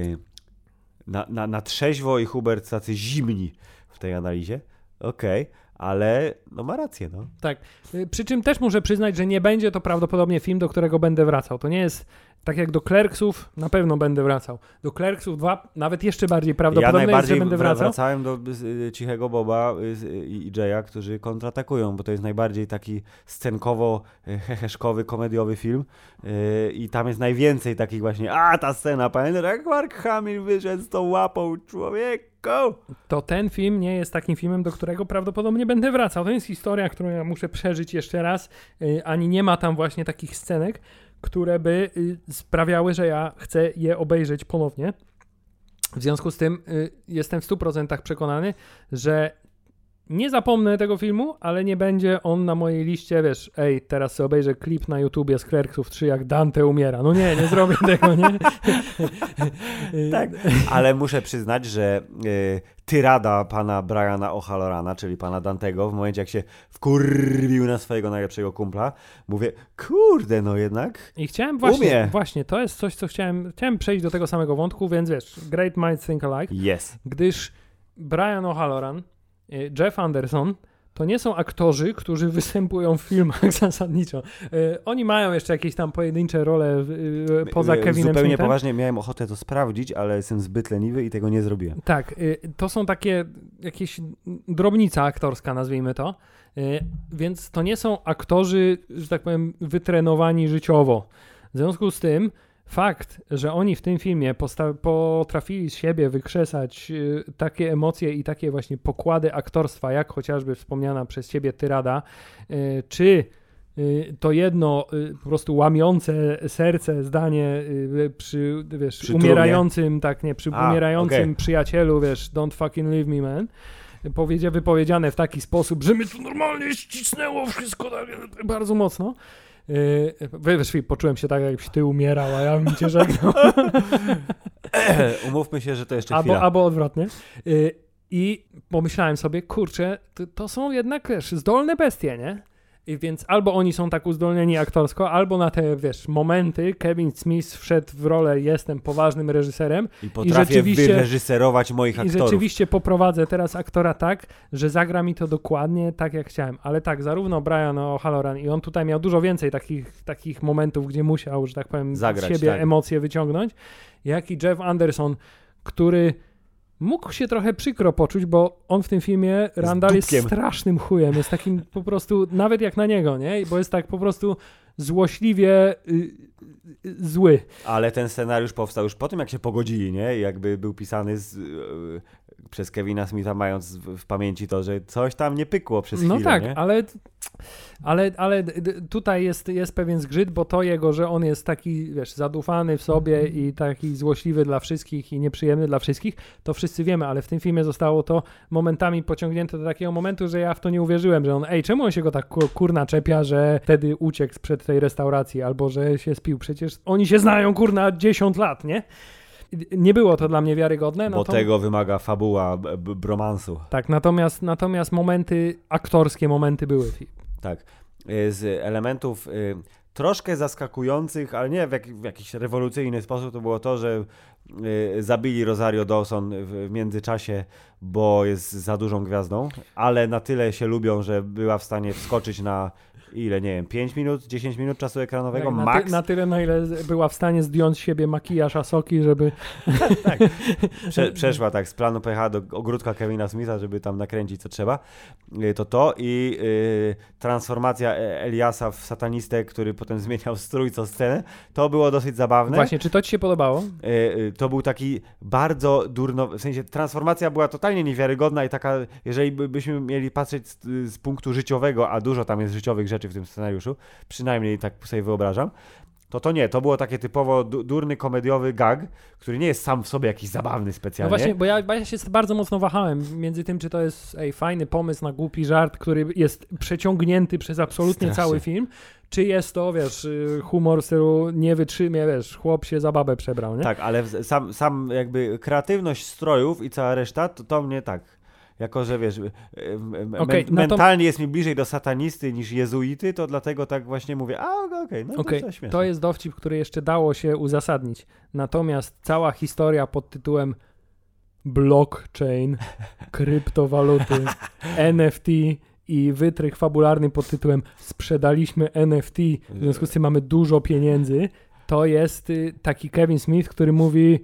na, na, na trzeźwo i Hubert tacy zimni w tej analizie. Okej, ale no ma rację, no. Tak. Y, Przy czym też muszę przyznać, że nie będzie to prawdopodobnie film, do którego będę wracał. To nie jest tak jak do Clerksów, na pewno będę wracał. Do Clerksów 2 nawet jeszcze bardziej ja prawdopodobne jest, że najbardziej będę wra- wracał. wracałem do y, Cichego Boba y, z- i, Jaya, którzy kontratakują, bo to jest najbardziej taki scenkowo y, heheszkowy, komediowy film y, i tam jest najwięcej takich właśnie, a ta scena, pamiętasz jak Mark Hamill wyszedł z tą łapą człowieku? To ten film nie jest takim filmem, do którego prawdopodobnie będę wracał. To jest historia, którą ja muszę przeżyć jeszcze raz, y, ani nie ma tam właśnie takich scenek, które by y, sprawiały, że ja chcę je obejrzeć ponownie. W związku z tym y, jestem w 100% przekonany, że nie zapomnę tego filmu, ale nie będzie on na mojej liście, wiesz, ej, teraz sobie obejrzę klip na YouTubie z Clerksów 3, jak Dante umiera. No nie, nie zrobię tego, nie? Tak, ale muszę przyznać, że y, tyrada pana Briana O'Hallorana, czyli pana Dantego, w momencie jak się wkurwił na swojego najlepszego kumpla, mówię, kurde, no jednak I chciałem właśnie, Umie. właśnie, to jest coś, co chciałem, chciałem przejść do tego samego wątku, więc wiesz, Great Minds Think Alike, jest. gdyż Brian O'Halloran, y, Jeff Anderson, to nie są aktorzy, którzy występują w filmach zasadniczo. Y, Oni mają jeszcze jakieś tam pojedyncze role y, poza Y, Kevinem Zupełnie Smithem. poważnie miałem ochotę to sprawdzić, ale jestem zbyt leniwy i tego nie zrobiłem. Tak, to są takie jakieś drobnica aktorska, nazwijmy to. Więc to nie są aktorzy, że tak powiem, wytrenowani życiowo. W związku z tym fakt, że oni w tym filmie posta- potrafili z siebie wykrzesać y, takie emocje i takie właśnie pokłady aktorstwa, jak chociażby wspomniana przez ciebie tyrada, y, czy y, to jedno y, po prostu łamiące serce zdanie y, przy, wiesz, Przy trumnie. umierającym, tak nie, przy A, umierającym okej. przyjacielu, wiesz, don't fucking leave me, man. Powiedzie, wypowiedziane w taki sposób, że mnie tu normalnie ścisnęło wszystko tak, bardzo mocno. Yy, wiesz, poczułem się tak, jakbyś ty umierał, a ja bym cię żegnał. Umówmy się, że to jeszcze albo, chwila. albo odwrotnie. Yy, I pomyślałem sobie, kurczę, to, to są jednak, wiesz, zdolne bestie, nie? I więc albo oni są tak uzdolnieni aktorsko, albo na te, wiesz, momenty Kevin Smith wszedł w rolę jestem poważnym reżyserem I potrafię rzeczywiście- wyreżyserować moich i aktorów. rzeczywiście poprowadzę teraz aktora tak, że zagra mi to dokładnie tak, jak chciałem. Ale tak, zarówno Brian O'Halloran i on tutaj miał dużo więcej takich, takich momentów, gdzie musiał, że tak powiem, Zagrać, z siebie tak. emocje wyciągnąć, jak i Jeff Anderson, który mógł się trochę przykro poczuć, bo on w tym filmie, Randall jest strasznym chujem, jest takim po prostu, nawet jak na niego, nie? Bo jest tak po prostu złośliwie y, y, zły. Ale ten scenariusz powstał już po tym, jak się pogodzili, nie? Jakby był pisany z, yy, przez Kevina Smitha, mając w, pamięci to, że coś tam nie pykło przez chwilę, No tak, nie? ale, ale, ale tutaj jest, jest pewien zgrzyt, bo to jego, że on jest taki, wiesz, zadufany w sobie i taki złośliwy dla wszystkich i nieprzyjemny dla wszystkich, to wszyscy wiemy, ale w tym filmie zostało to momentami pociągnięte do takiego momentu, że ja w to nie uwierzyłem, że on, ej, czemu on się go tak ku- kurna czepia, że wtedy uciekł sprzed tej restauracji, albo że się spił, przecież oni się znają, kurna, 10 lat, nie? Nie było to dla mnie wiarygodne. Bo tego wymaga fabuła bromansu. Tak, natomiast, natomiast momenty, aktorskie momenty były. Tak. Y, Z elementów y, troszkę zaskakujących, ale nie w, jak, w jakiś rewolucyjny sposób, to było to, że y, zabili Rosario Dawson w, w międzyczasie, bo jest za dużą gwiazdą, ale na tyle się lubią, że była w stanie wskoczyć na ile, nie wiem, 5 minut, 10 minut czasu ekranowego, Tak, na, max. ty, na tyle, na ile była w stanie zdjąć z siebie makijaż Asoki, żeby... Prze, przeszła tak z planu pojechała do ogródka Kevina Smitha, żeby tam nakręcić co trzeba. Y, To to i y, transformacja E- Eliasa w satanistę, który potem zmieniał strój co scenę. To było dosyć zabawne. Właśnie, czy to ci się podobało? Y, To był taki bardzo durno, w sensie transformacja była totalnie niewiarygodna i taka, jeżeli by- byśmy mieli patrzeć z, z punktu życiowego, a dużo tam jest życiowych rzeczy w tym scenariuszu, przynajmniej tak sobie wyobrażam, to to nie, to było takie typowo du- durny, komediowy gag, który nie jest sam w sobie jakiś zabawny No specjalnie. właśnie, bo ja, ja się bardzo mocno wahałem między tym, czy to jest ej, fajny pomysł na głupi żart, który jest przeciągnięty przez absolutnie Strasznie. cały film, czy jest to, wiesz, y, humor w stylu nie wytrzymie, wiesz, chłop się za babę przebrał, nie? Tak, ale sam, sam jakby kreatywność strojów i cała reszta, to, to mnie tak. Jako, że wiesz, e, m- Okej, men- no to- mentalnie jest mi bliżej do satanisty niż jezuity, to dlatego tak właśnie mówię, a okej, no Okej, to, to to jest dowcip, który jeszcze dało się uzasadnić. Natomiast cała historia pod tytułem blockchain, kryptowaluty, NFT i wytrych fabularny pod tytułem sprzedaliśmy NFT, w związku z tym mamy dużo pieniędzy, to jest y, taki Kevin Smith, który mówi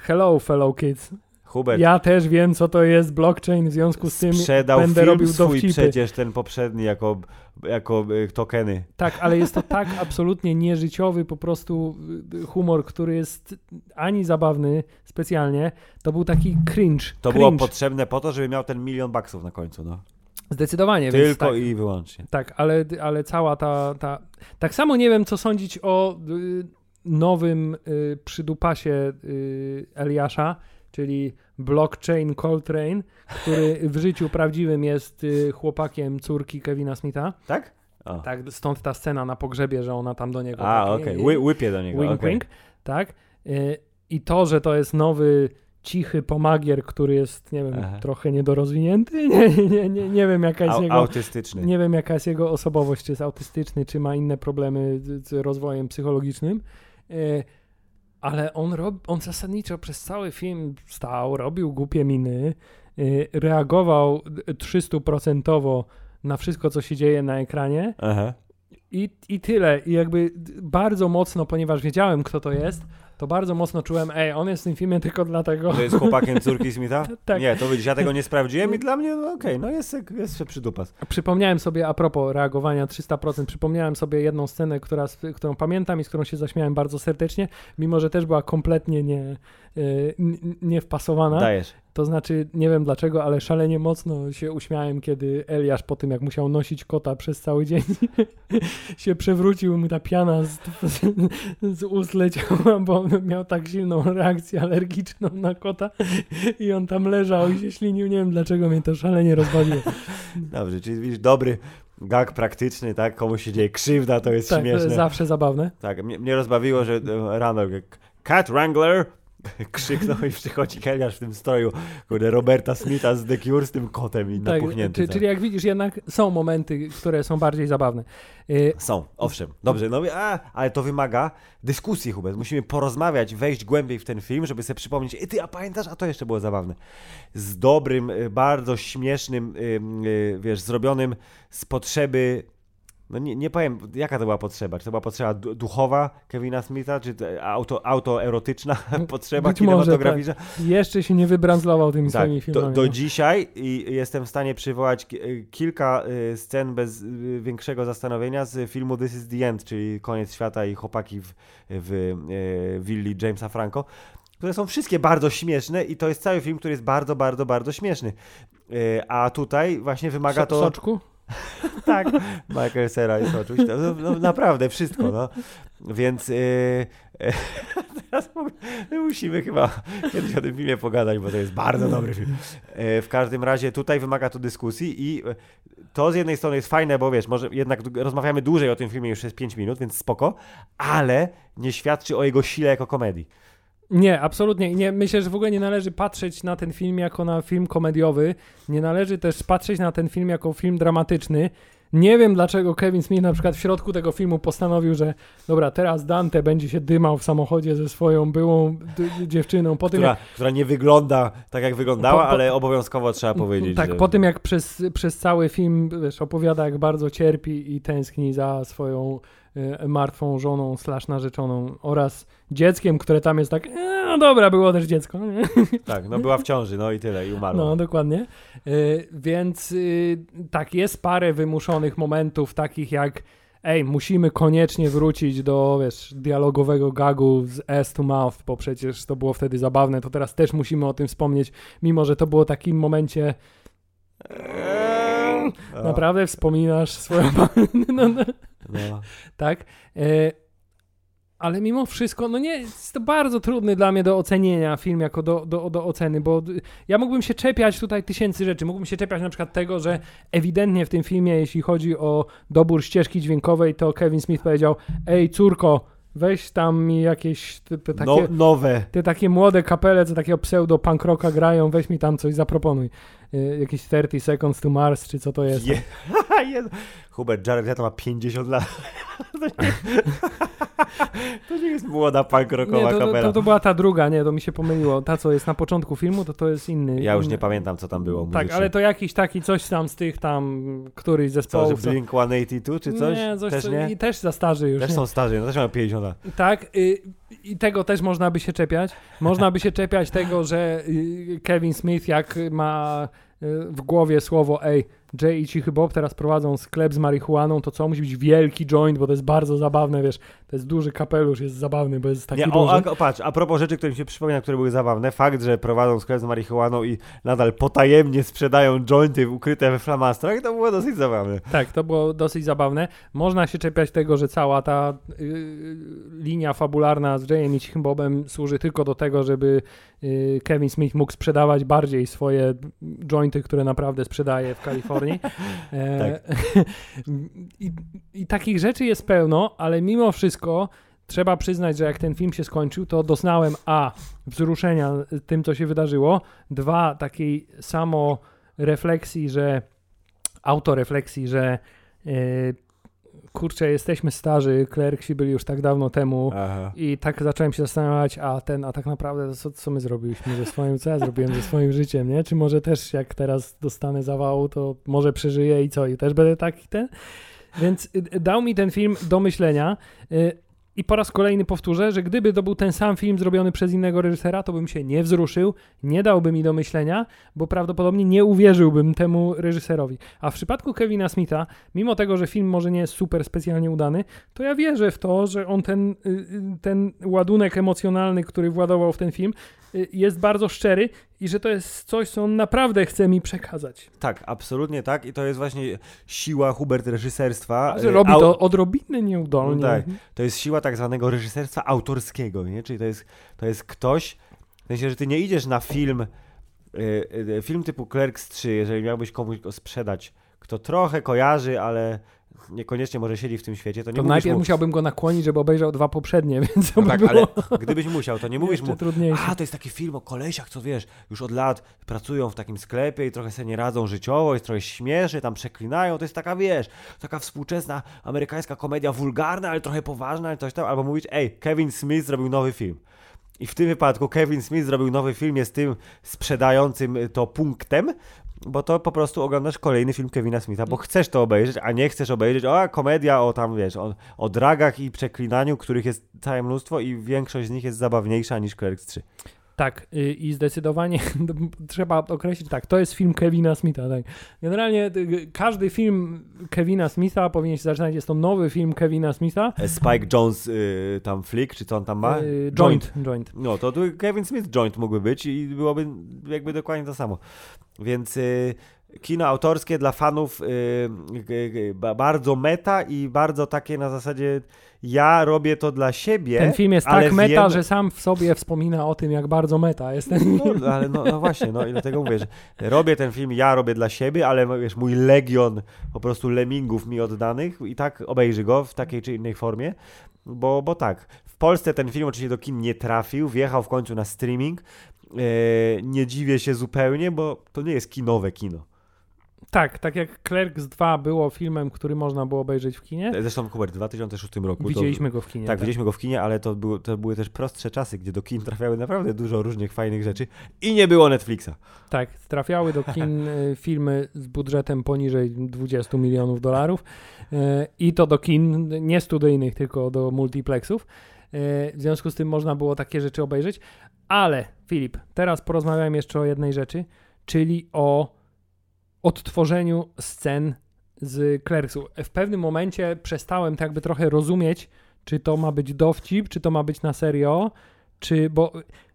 hello fellow kids, Hubert ja też wiem co to jest blockchain, w związku z tym sprzedał będę film robił swój dowcipy. przecież ten poprzedni jako, jako e, tokeny. Tak, ale jest to tak absolutnie nieżyciowy po prostu y, humor, który jest ani zabawny specjalnie. To był taki cringe. To cringe. było potrzebne po to, żeby miał ten milion baksów na końcu, no. Zdecydowanie. więc Tylko tak, i wyłącznie. tak ale, ale cała ta, ta... Tak samo nie wiem, co sądzić o y, nowym y, przydupasie y, Eliasza, czyli Blockchain Coltrane, który w życiu prawdziwym jest y, chłopakiem córki Kevina Smitha. Tak? O. Tak, stąd ta scena na pogrzebie, że ona tam do niego. A, taki- okej. Ły, łypie do niego. Wink, okej. wink, tak. Y, I to, że to jest nowy, cichy pomagier, który jest, nie wiem, Aha. trochę niedorozwinięty, nie, nie, nie, nie wiem jaka jest Au, jego... autystyczny. Nie wiem, jaka jest jego osobowość, czy jest autystyczny, czy ma inne problemy z, z rozwojem psychologicznym. Ale on, rob, on zasadniczo przez cały film stał, robił głupie miny, e, reagował 300% na wszystko, co się dzieje na ekranie Aha. i, i tyle. I jakby bardzo mocno, ponieważ wiedziałem, kto to jest, to bardzo mocno czułem, ej, on jest w tym filmie tylko dlatego. To jest chłopakiem córki Smitha? Tak. Nie, to widzisz, ja tego nie sprawdziłem i dla mnie, no okej, no jest, jest przydupas. Przypomniałem sobie, a propos reagowania 300%, przypomniałem sobie jedną scenę, która, którą pamiętam i z którą się zaśmiałem bardzo serdecznie, mimo że też była kompletnie nie, y, nie wpasowana. Dajesz. To znaczy, nie wiem dlaczego, ale szalenie mocno się uśmiałem, kiedy Eliasz po tym, jak musiał nosić kota przez cały dzień, się przewrócił, mu ta piana z, z ust leciała, bo miał tak silną reakcję alergiczną na kota i on tam leżał i się ślinił. Nie wiem dlaczego mnie to szalenie rozbawiło. Dobrze, czyli widzisz, dobry gag praktyczny, tak? Komuś się dzieje krzywda, to jest Tak, to śmieszne. jest zawsze zabawne. Tak, mnie, mnie rozbawiło, że e, rano Cat Wrangler krzyknął i przychodzi Keliasz w tym stroju, kurde, Roberta Smitha z The Cure z tym kotem i Tak, napuchnięty. czy, cały. czyli jak widzisz, jednak są momenty, które są bardziej zabawne. Y, Są, owszem. Dobrze, no a, ale to wymaga dyskusji, Hubert. Musimy porozmawiać, wejść głębiej w ten film, żeby sobie przypomnieć, Ej, ty, a pamiętasz, a to jeszcze było zabawne. Z dobrym, y, bardzo śmiesznym, y, y, wiesz, zrobionym z potrzeby, no nie, nie powiem, jaka to była potrzeba. Czy to była potrzeba du- duchowa Kevina Smitha, czy to auto, autoerotyczna potrzeba Być może, kinematograficzna? jeszcze się nie wybranzlował tymi Tak, swoimi do, filmami. do no. dzisiaj i jestem w stanie przywołać y, kilka y, scen bez y, większego zastanowienia z filmu This is the End, czyli Koniec Świata i chłopaki w, w willi Jamesa Franco, które są wszystkie bardzo śmieszne i to jest cały film, który jest bardzo, bardzo, bardzo śmieszny. A tutaj właśnie wymaga to... Soczku? Tak, Michael Cera jest oczywiście. No, no, naprawdę, wszystko, no. Więc yy, yy, teraz mu- musimy chyba kiedyś o tym filmie pogadać, bo to jest bardzo dobry film. Yy, w każdym razie tutaj wymaga to dyskusji i yy, to z jednej strony jest fajne, bo wiesz, może jednak rozmawiamy dłużej o tym filmie już jest 5 minut, więc spoko, ale nie świadczy o jego sile jako komedii. Nie, absolutnie. Nie, myślę, że w ogóle nie należy patrzeć na ten film jako na film komediowy. Nie należy też patrzeć na ten film jako film dramatyczny. Nie wiem, dlaczego Kevin Smith na przykład w środku tego filmu postanowił, że dobra, teraz Dante będzie się dymał w samochodzie ze swoją byłą dziewczyną. Po tym, Która, jak, która nie wygląda tak, jak wyglądała, Po- po- ale obowiązkowo trzeba powiedzieć. tak, że... po tym jak przez, przez cały film wiesz, opowiada, jak bardzo cierpi i tęskni za swoją martwą żoną slash narzeczoną oraz dzieckiem, które tam jest tak, e, no dobra, było też dziecko. nie? Tak, no była w ciąży, no i tyle, i umarła. No, dokładnie. Y, więc y, tak, jest parę wymuszonych momentów, takich jak ej, musimy koniecznie wrócić do, wiesz, dialogowego gagu z ass to mouth, bo przecież to było wtedy zabawne, to teraz też musimy o tym wspomnieć, mimo że to było takim momencie, Eee, naprawdę wspominasz swoją... no, no, No. tak? Y, ale mimo wszystko, no nie, jest to bardzo trudny dla mnie do ocenienia film jako do, do, do oceny, bo ja mógłbym się czepiać tutaj tysięcy rzeczy. Mógłbym się czepiać na przykład tego, że ewidentnie w tym filmie, jeśli chodzi o dobór ścieżki dźwiękowej, to Kevin Smith powiedział, ej córko, weź tam mi jakieś te, te takie... No, nowe. Te takie młode kapele, co takiego pseudo punk rocka grają, weź mi tam coś zaproponuj. Y, jakieś 30 Seconds to Mars, czy co to jest. Je... Jezu. Hubert Jared Leto ma 50 lat. To nie, to nie jest młoda punk Nie, rockowa to, to, kapela. to, to była ta druga, nie, to mi się pomyliło. Ta, co jest na początku filmu, to to jest inny. Ja już inny. nie pamiętam, co tam było Tak, muzycznie. ale to jakiś taki coś tam z tych tam, któryś Co, zespołów. co- Blink 182 czy coś? Nie, coś też co- nie? I też za starzy już. Też nie. są starzy, no też mają 50 lat. Tak, y, i tego też można by się czepiać. Można by się czepiać tego, że y, Kevin Smith jak ma w głowie słowo, ej, Jay i Cichy Bob teraz prowadzą sklep z marihuaną, to co, musi być wielki joint, bo to jest bardzo zabawne, wiesz, to jest duży kapelusz, jest zabawny, bo jest taki Nie, duży. o, a, patrz, a propos rzeczy, które mi się przypomina, które były zabawne, fakt, że prowadzą sklep z marihuaną i nadal potajemnie sprzedają jointy ukryte we flamastrach, to było dosyć zabawne. Tak, to było dosyć zabawne. Można się czepiać tego, że cała ta y, linia fabularna z Jayem i Cichym Bobem służy tylko do tego, żeby y, Kevin Smith mógł sprzedawać bardziej swoje jointy, które naprawdę sprzedaje w Kalifornii. E, I, I takich rzeczy jest pełno, ale mimo wszystko trzeba przyznać, że jak ten film się skończył, to doznałem A. wzruszenia tym, co się wydarzyło, dwa takiej samo refleksji, że autorefleksji, że yy, kurczę, jesteśmy starzy, klerksi byli już tak dawno temu Aha. i tak zacząłem się zastanawiać, a ten, a tak naprawdę co, co my zrobiliśmy ze swoim, co ja zrobiłem ze swoim życiem, nie? Czy może też jak teraz dostanę zawału, to może przeżyję i co, i też będę taki ten? Więc y, dał mi ten film do myślenia. Y, i po raz kolejny powtórzę, że gdyby to był ten sam film zrobiony przez innego reżysera, to bym się nie wzruszył, nie dałby mi do myślenia, bo prawdopodobnie nie uwierzyłbym temu reżyserowi. A w przypadku Kevina Smitha, mimo tego, że film może nie jest super specjalnie udany, to ja wierzę w to, że on ten, y, y, ten ładunek emocjonalny, który władował w ten film, y, jest bardzo szczery i że to jest coś, co on naprawdę chce mi przekazać. Tak, absolutnie tak i to jest właśnie siła Hubert reżyserstwa. Że robi Au- to odrobinę nieudolnie. No tak. To jest siła tak zwanego reżyserstwa autorskiego, nie? Czyli to jest, to jest ktoś, w sensie, że ty nie idziesz na film, y, y, film typu Clerks 3, jeżeli miałbyś komuś go sprzedać, kto trochę kojarzy, ale niekoniecznie może siedzi w tym świecie, to nie To najpierw mu, musiałbym go nakłonić, żeby obejrzał dwa poprzednie, więc to no by tak, było ale gdybyś musiał, to nie mówisz mu, trudniejsze. a to jest taki film o kolesiach, co wiesz, już od lat pracują w takim sklepie i trochę sobie nie radzą życiowo, jest trochę śmieszy, tam przeklinają, to jest taka, wiesz, taka współczesna amerykańska komedia wulgarna, ale trochę poważna, ale coś tam, albo mówić, ej, Kevin Smith zrobił nowy film. I w tym wypadku Kevin Smith zrobił nowy film, jest tym sprzedającym to punktem, bo to po prostu oglądasz kolejny film Kevina Smitha, bo chcesz to obejrzeć, a nie chcesz obejrzeć, o, komedia o tam, wiesz, o, o dragach i przeklinaniu, których jest całe mnóstwo i większość z nich jest zabawniejsza niż Clerks 3. Tak, y, i zdecydowanie trzeba określić, tak, to jest film Kevina Smitha, tak. Generalnie y, każdy film Kevina Smitha powinien się zaczynać, jest to nowy film Kevina Smitha. E, Spike Jones y, tam flick, czy co on tam ma? Y, Joint, joint. No, to Kevin Smith joint mógłby być i byłoby jakby dokładnie to samo. Więc y, kino autorskie dla fanów y, ba- bardzo meta i bardzo takie na zasadzie ja robię to dla siebie. Ten film jest tak meta, wiem- że sam w sobie wspomina o tym, jak bardzo meta jest ten film. No, ale no, no właśnie, no i dlatego mówię, że robię ten film, ja robię dla siebie, ale wiesz, mój legion po prostu lemmingów mi oddanych i tak obejrzy go w takiej czy innej formie, bo, bo tak, w Polsce ten film oczywiście do kin nie trafił, wjechał w końcu na streaming, e, nie dziwię się zupełnie, bo to nie jest kinowe kino. Tak, tak jak Clerks 2 było filmem, który można było obejrzeć w kinie, Zresztą Hubert, w 2006 roku to- widzieliśmy go w kinie. Tak, widzieliśmy go w kinie, ale to, było, to były też prostsze czasy, gdzie do kin trafiały naprawdę dużo różnych fajnych rzeczy i nie było Netflixa. Tak, trafiały do kin y, filmy z budżetem poniżej 20 milionów dolarów y, i to do kin nie studyjnych, tylko do multiplexów. Y, W związku z tym można było takie rzeczy obejrzeć. Ale Filip, teraz porozmawiałem jeszcze o jednej rzeczy, czyli o odtworzeniu scen z Clerksu. W pewnym momencie przestałem tak jakby trochę rozumieć, czy to ma być dowcip, czy to ma być na serio, czy, bo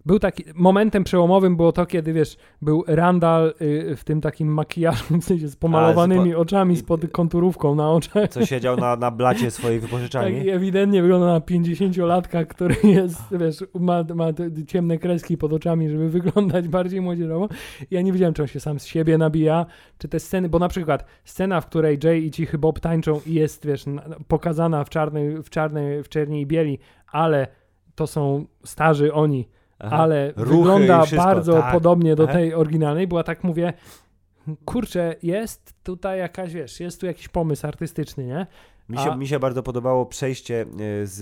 był taki, momentem przełomowym było to, kiedy wiesz, był Randall y, w tym takim makijażu, w sensie z pomalowanymi A, z oczami z pod konturówką na oczach. Co siedział na, na blacie swojej Tak, wypożyczalni. i ewidentnie wygląda na 50-latka, który jest, wiesz, ma, ma ciemne kreski pod oczami, żeby wyglądać bardziej młodzieżowo. Ja nie wiedziałem, czy on się sam z siebie nabija, czy te sceny, bo na przykład scena, w której Jay i Cichy Bob tańczą i jest, wiesz, na- pokazana w czarnej, w czarnej, w czerni i bieli, ale to są starzy oni, Aha. ale Ruchy wygląda bardzo tak. podobnie do Aha. tej oryginalnej. Była tak, mówię, kurczę, jest tutaj jakaś, wiesz, jest tu jakiś pomysł artystyczny, nie? Mi się, A- mi się bardzo podobało przejście e, z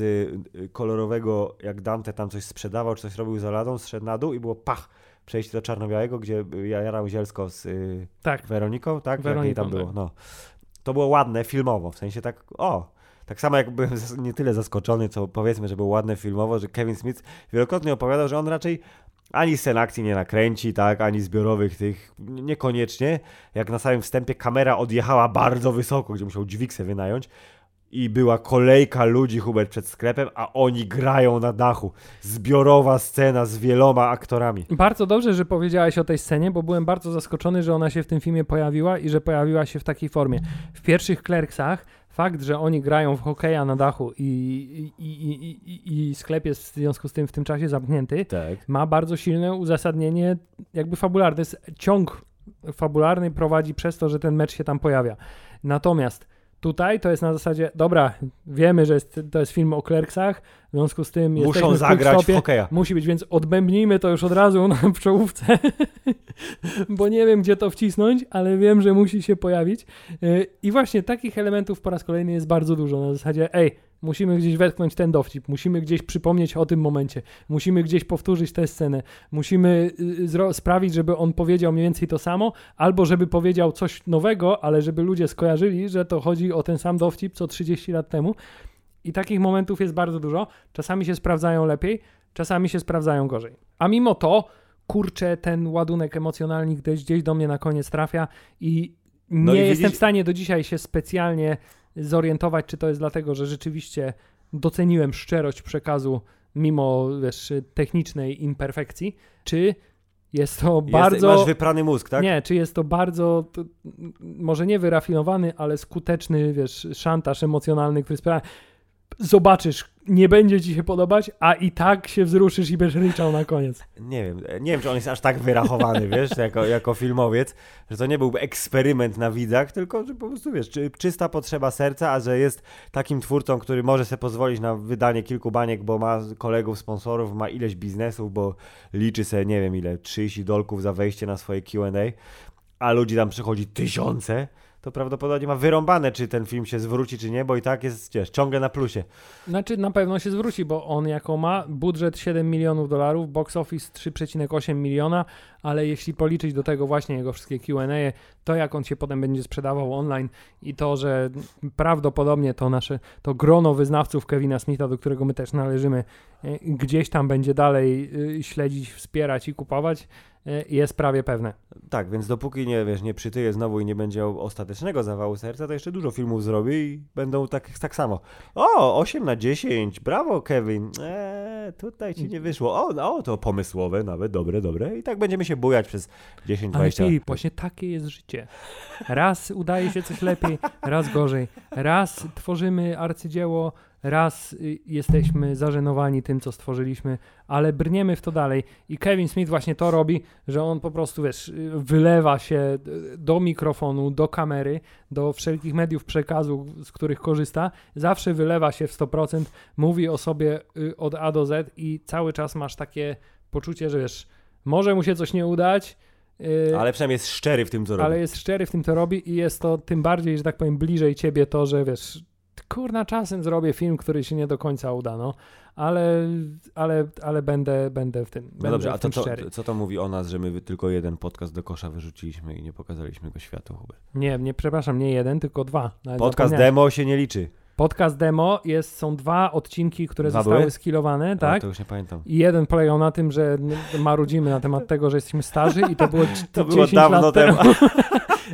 e, kolorowego, jak Dante tam coś sprzedawał, czy coś robił za ladą, zszedł na dół i było pach, przejście do czarno-białego, gdzie ja jarał zielsko z y, Tak, Weroniką, tak? Weroniką, tam było, tak. no. To było ładne filmowo, w sensie tak, o, tak samo jak byłem nie tyle zaskoczony, co powiedzmy, że było ładne filmowo, że Kevin Smith wielokrotnie opowiadał, że on raczej Ani scen akcji nie nakręci, tak, ani zbiorowych tych, niekoniecznie. Jak na samym wstępie kamera odjechała bardzo wysoko, gdzie musiał dźwig sobie wynająć i była kolejka ludzi, Hubert, przed sklepem, a oni grają na dachu. Zbiorowa scena z wieloma aktorami. Bardzo dobrze, że powiedziałeś o tej scenie, bo byłem bardzo zaskoczony, że ona się w tym filmie pojawiła i że pojawiła się w takiej formie. W pierwszych Clerksach fakt, że oni grają w hokeja na dachu i, i, i, i, sklep jest w związku z tym w tym czasie zamknięty, Tak. ma bardzo silne uzasadnienie jakby fabularne. To jest ciąg fabularny prowadzi przez to, że ten mecz się tam pojawia. Natomiast tutaj to jest na zasadzie, dobra, wiemy, że jest, to jest film o Clerksach, w związku z tym Muszą zagrać w hokeja. Musi być, więc odbębnijmy to już od razu na, w czołówce, bo nie wiem, gdzie to wcisnąć, ale wiem, że musi się pojawić. Yy, I właśnie takich elementów po raz kolejny jest bardzo dużo. Na zasadzie, ej, musimy gdzieś wetknąć ten dowcip, musimy gdzieś przypomnieć o tym momencie, musimy gdzieś powtórzyć tę scenę, musimy yy, zro- sprawić, żeby on powiedział mniej więcej to samo, albo żeby powiedział coś nowego, ale żeby ludzie skojarzyli, że to chodzi o ten sam dowcip co 30 lat temu. I takich momentów jest bardzo dużo. Czasami się sprawdzają lepiej, czasami się sprawdzają gorzej. A mimo to, kurczę, ten ładunek emocjonalny gdzieś, gdzieś do mnie na koniec trafia i nie No i jestem widzisz- w stanie do dzisiaj się specjalnie zorientować, czy to jest dlatego, że rzeczywiście doceniłem szczerość przekazu mimo wiesz, technicznej imperfekcji, czy jest to Jest, bardzo... Masz wyprany mózg, tak? Nie, czy jest to bardzo, to, może nie wyrafinowany, ale skuteczny, wiesz, szantaż emocjonalny, który sprawia, zobaczysz, nie będzie ci się podobać, a i tak się wzruszysz i będziesz ryczał na koniec. Nie wiem, nie wiem, czy on jest aż tak wyrachowany, wiesz, jako, jako filmowiec, że to nie byłby eksperyment na widzach, tylko że po prostu, wiesz, czy, czysta potrzeba serca, a że jest takim twórcą, który może sobie pozwolić na wydanie kilku baniek, bo ma kolegów, sponsorów, ma ileś biznesów, bo liczy sobie, nie wiem ile, 30 dolków za wejście na swoje Q&A, a ludzi tam przychodzi tysiące, to prawdopodobnie ma wyrąbane, czy ten film się zwróci, czy nie, bo i tak jest, wiesz, ciągle na plusie. Znaczy na pewno się zwróci, bo on jako ma budżet 7 milionów dolarów, box office 3,8 miliona, ale jeśli policzyć do tego właśnie jego wszystkie Q&A, to jak on się potem będzie sprzedawał online i to, że prawdopodobnie to nasze, to grono wyznawców Kevina Smitha, do którego my też należymy, e, gdzieś tam będzie dalej y, śledzić, wspierać i kupować, jest prawie pewne. Tak, więc dopóki nie, wiesz, nie przytyje znowu i nie będzie ostatecznego zawału serca, to jeszcze dużo filmów zrobi i będą tak, tak samo. O, 8 na 10, brawo Kevin. Eee, tutaj ci nie wyszło. O, o, to pomysłowe nawet, dobre, dobre. I tak będziemy się bujać przez 10, Ale 20 Filip, właśnie takie jest życie. Raz udaje się coś lepiej, raz gorzej. Raz tworzymy arcydzieło, raz y, jesteśmy zażenowani tym, co stworzyliśmy, ale brniemy w to dalej. I Kevin Smith właśnie to robi, że on po prostu, wiesz, y, wylewa się y, do mikrofonu, do kamery, do wszelkich mediów przekazu, z których korzysta. Zawsze wylewa się w 100%, mówi o sobie od A do Z i cały czas masz takie poczucie, że wiesz, może mu się coś nie udać, Ale przynajmniej jest szczery w tym, co robi. ale jest szczery w tym, co robi i jest to tym bardziej, że tak powiem, bliżej ciebie to, że wiesz, kurna, czasem zrobię film, który się nie do końca uda, no, ale, ale, ale będę, będę w tym, No będę dobrze, a w to tym co, co to mówi o nas, że my tylko jeden podcast do kosza wyrzuciliśmy i nie pokazaliśmy go światu, Hubert? Nie, nie, przepraszam, nie jeden, tylko dwa. Podcast demo się nie liczy. Podcast demo jest, są dwa odcinki, które Dwa zostały były? skilowane, tak? To już nie pamiętam. I jeden polegał na tym, że marudzimy na temat tego, że jesteśmy starzy i to było, To było 10 dawno lat temu.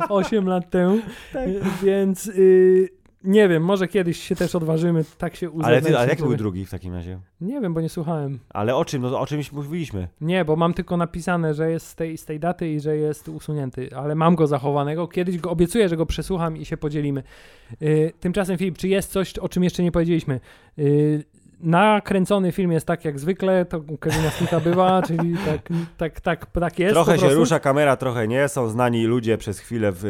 8 lat temu. Tak. Więc y, nie wiem, może kiedyś się też odważymy, tak się Ale, ty, ale jaki żeby- był drugi w takim razie? Nie wiem, bo nie słuchałem. Ale o czym? No o czymś mówiliśmy. Nie, bo mam tylko napisane, że jest z tej, z tej daty i że jest usunięty, ale mam go zachowanego. Kiedyś go obiecuję, że go przesłucham i się podzielimy. Y, tymczasem, Filip, czy jest coś, o czym jeszcze nie powiedzieliśmy? Y, nakręcony film jest tak jak zwykle, to u Kevina Smitha bywa, czyli tak, tak, tak, tak jest. trochę się rusza kamera, trochę nie. Są znani ludzie przez chwilę w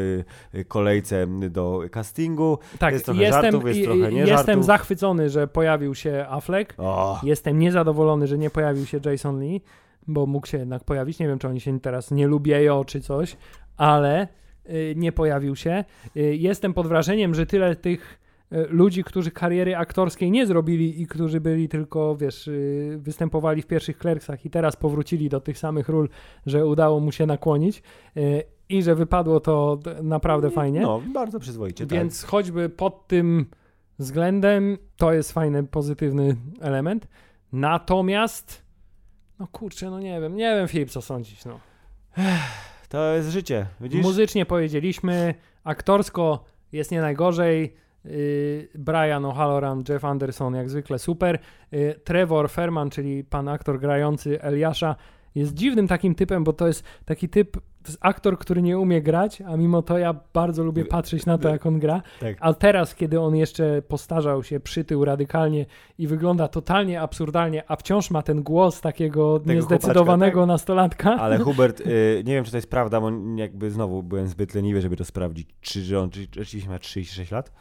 y, kolejce do castingu. Tak, jest trochę jestem, żartów, jest trochę nie Jestem żartów. zachwycony, że pojawił się Affleck. O, Jestem niezadowolony, że nie pojawił się Jason Lee, bo mógł się jednak pojawić. Nie wiem, czy oni się teraz nie lubieją, czy coś, ale y, nie pojawił się. Y, jestem pod wrażeniem, że tyle tych ludzi, którzy kariery aktorskiej nie zrobili i którzy byli tylko, wiesz, y, występowali w pierwszych Clerksach i teraz powrócili do tych samych ról, że udało mu się nakłonić y, i że wypadło to naprawdę fajnie. no, bardzo przyzwoicie, tak. Więc choćby pod tym względem to jest fajny, pozytywny element. Natomiast, No kurczę, no nie wiem, nie wiem Filip co sądzić, no. To jest życie, widzisz? Muzycznie powiedzieliśmy, aktorsko jest nie najgorzej. Yy, Brian O'Halloran, Jeff Anderson jak zwykle super. Yy, Trevor Ferman, czyli pan aktor grający Eliasza, jest dziwnym takim typem, bo to jest taki typ, to jest aktor, który nie umie grać, a mimo to ja bardzo lubię patrzeć na to, jak on gra. Tak. A teraz, kiedy on jeszcze postarzał się, przytył radykalnie i wygląda totalnie absurdalnie, a wciąż ma ten głos takiego niezdecydowanego chłopaczka, nastolatka. Ale Hubert, y, nie wiem czy to jest prawda, bo jakby znowu byłem zbyt leniwy, żeby to sprawdzić, czy że on czy- rzeczywiście ma 36 lat.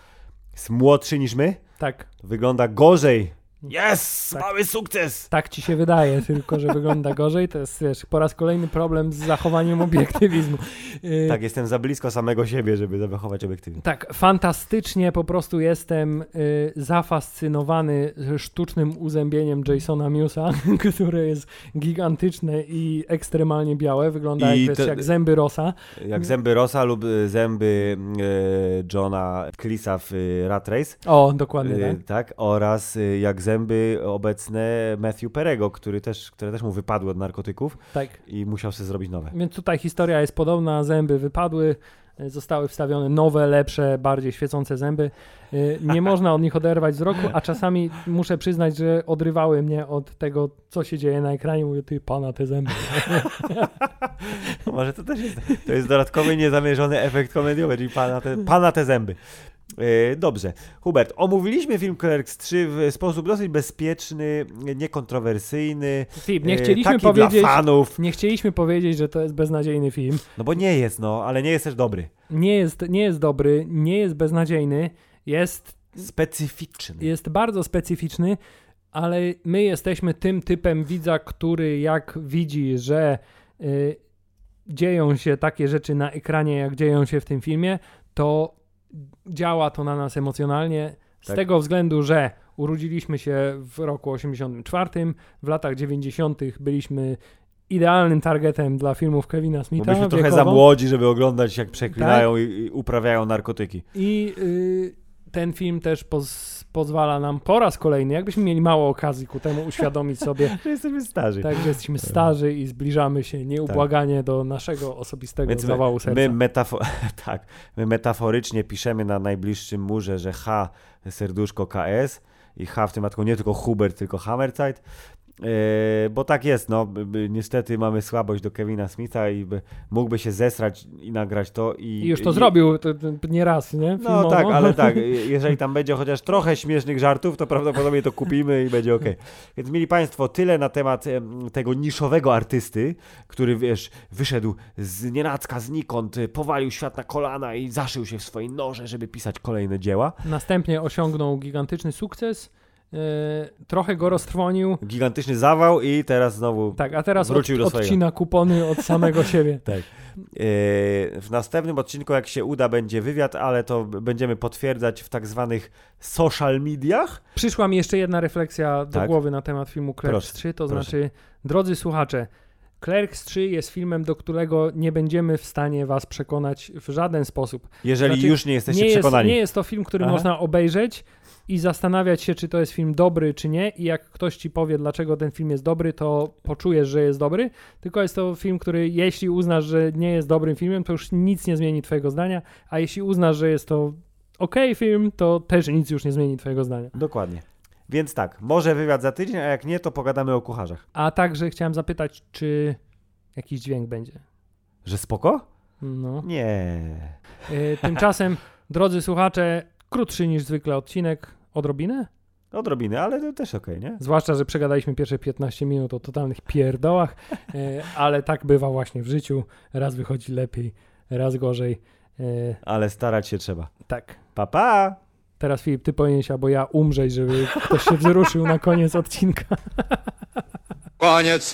Jest młodszy niż my, Tak, wygląda gorzej. Yes! Tak. Mamy sukces! tak ci się wydaje, tylko że wygląda gorzej. To jest wiesz, po raz kolejny problem z zachowaniem obiektywizmu. Yy, Tak, jestem za blisko samego siebie, żeby zachować obiektywnie. Tak, fantastycznie po prostu jestem y, zafascynowany sztucznym uzębieniem Jasona Musa, które jest gigantyczne i ekstremalnie białe. Wygląda jak, wiesz, to- jak zęby Rosa. Jak zęby Rosa lub y, zęby y, Johna Clisa w y, Rat Race. O, dokładnie Y, tak. tak, oraz y, jak zęby obecne Matthew Perego, który też, które też mu wypadły od narkotyków tak. i musiał sobie zrobić nowe. Więc tutaj historia jest podobna, zęby wypadły, y, zostały wstawione nowe, lepsze, bardziej świecące zęby. Y, Nie można od nich oderwać wzroku, a czasami muszę przyznać, że odrywały mnie od tego, co się dzieje na ekranie. Mówię, ty pana te zęby. Może to też jest, to jest dodatkowy niezamierzony efekt komediowy, czyli pana te, pana te zęby. E, Dobrze. Hubert, omówiliśmy film Clerks 3 w sposób dosyć bezpieczny, niekontrowersyjny. Filip, nie e, chcieliśmy taki powiedzieć... dla fanów. Nie chcieliśmy powiedzieć, że to jest beznadziejny film. No bo nie jest, no, ale nie jest też dobry. Nie jest, nie jest dobry, nie jest beznadziejny, jest, Specyficzny. jest bardzo specyficzny, ale my jesteśmy tym typem widza, który jak widzi, że y, dzieją się takie rzeczy na ekranie, jak dzieją się w tym filmie, to działa to na nas emocjonalnie. Z Tak. tego względu, że urodziliśmy się w roku 84, w latach 90. byliśmy idealnym targetem dla filmów Kevina Bo Smitha. myśmy trochę za wiekowo. młodzi, żeby oglądać jak przeklinają Tak. i, i uprawiają narkotyki. I y, ten film też poz, pozwala nam po raz kolejny, jakbyśmy mieli mało okazji ku temu uświadomić sobie, Że jesteśmy starzy. tak, że jesteśmy starzy i zbliżamy się nieubłaganie do naszego osobistego Więc my, zawału serca. my, metafo- tak, my metaforycznie piszemy na najbliższym murze, że H serduszko KS i H w tym przypadku nie tylko Hubert, tylko Hammerzeit. E, bo tak jest, no. Niestety mamy słabość do Kevina Smitha i by, mógłby się zesrać i nagrać to. I, I już to i- zrobił to, to nie raz, nie? No Filmowo. tak, ale tak, jeżeli tam będzie chociaż trochę śmiesznych żartów, to prawdopodobnie to kupimy i będzie ok. Więc mieli Państwo tyle na temat em, tego niszowego artysty, który wiesz, wyszedł z nienacka, znikąd, powalił świat na kolana i zaszył się w swojej noże, żeby pisać kolejne dzieła. Następnie osiągnął gigantyczny sukces, trochę go roztrwonił, Gigantyczny zawał i teraz znowu tak, a teraz od, Wrócił do swojego. odcina kupony od samego siebie. Tak. Yy, W następnym odcinku, jak się uda, będzie wywiad, ale to będziemy potwierdzać w tak zwanych social mediach. Przyszła mi jeszcze jedna refleksja do Tak? głowy na temat filmu Clerks Proszę, 3, to proszę. znaczy, drodzy słuchacze, Clerks 3 jest filmem, do którego nie będziemy w stanie was przekonać w żaden sposób. Jeżeli Znaczy, już nie jesteście Nie jest, przekonani. nie jest to film, który Aha. można obejrzeć i zastanawiać się, czy to jest film dobry, czy nie. I jak ktoś ci powie, dlaczego ten film jest dobry, to poczujesz, że jest dobry. Tylko jest to film, który jeśli uznasz, że nie jest dobrym filmem, to już nic nie zmieni twojego zdania. A jeśli uznasz, że jest to ok film, to też nic już nie zmieni twojego zdania. Dokładnie. Więc tak, może wywiad za tydzień, a jak nie, to pogadamy o kucharzach. A także chciałem zapytać, czy jakiś dźwięk będzie. Że spoko? No. Nie. Y, tymczasem, drodzy słuchacze, krótszy niż zwykle odcinek. Odrobinę? Odrobinę, ale to też okej, nie? Zwłaszcza, że przegadaliśmy pierwsze 15 minut o totalnych pierdołach, e, ale tak bywa właśnie w życiu. Raz wychodzi lepiej, raz gorzej. E, Ale starać się trzeba. tak. Pa, pa! Teraz Filip, ty powinieneś albo ja umrzeć, żeby ktoś się wzruszył na koniec odcinka. Koniec.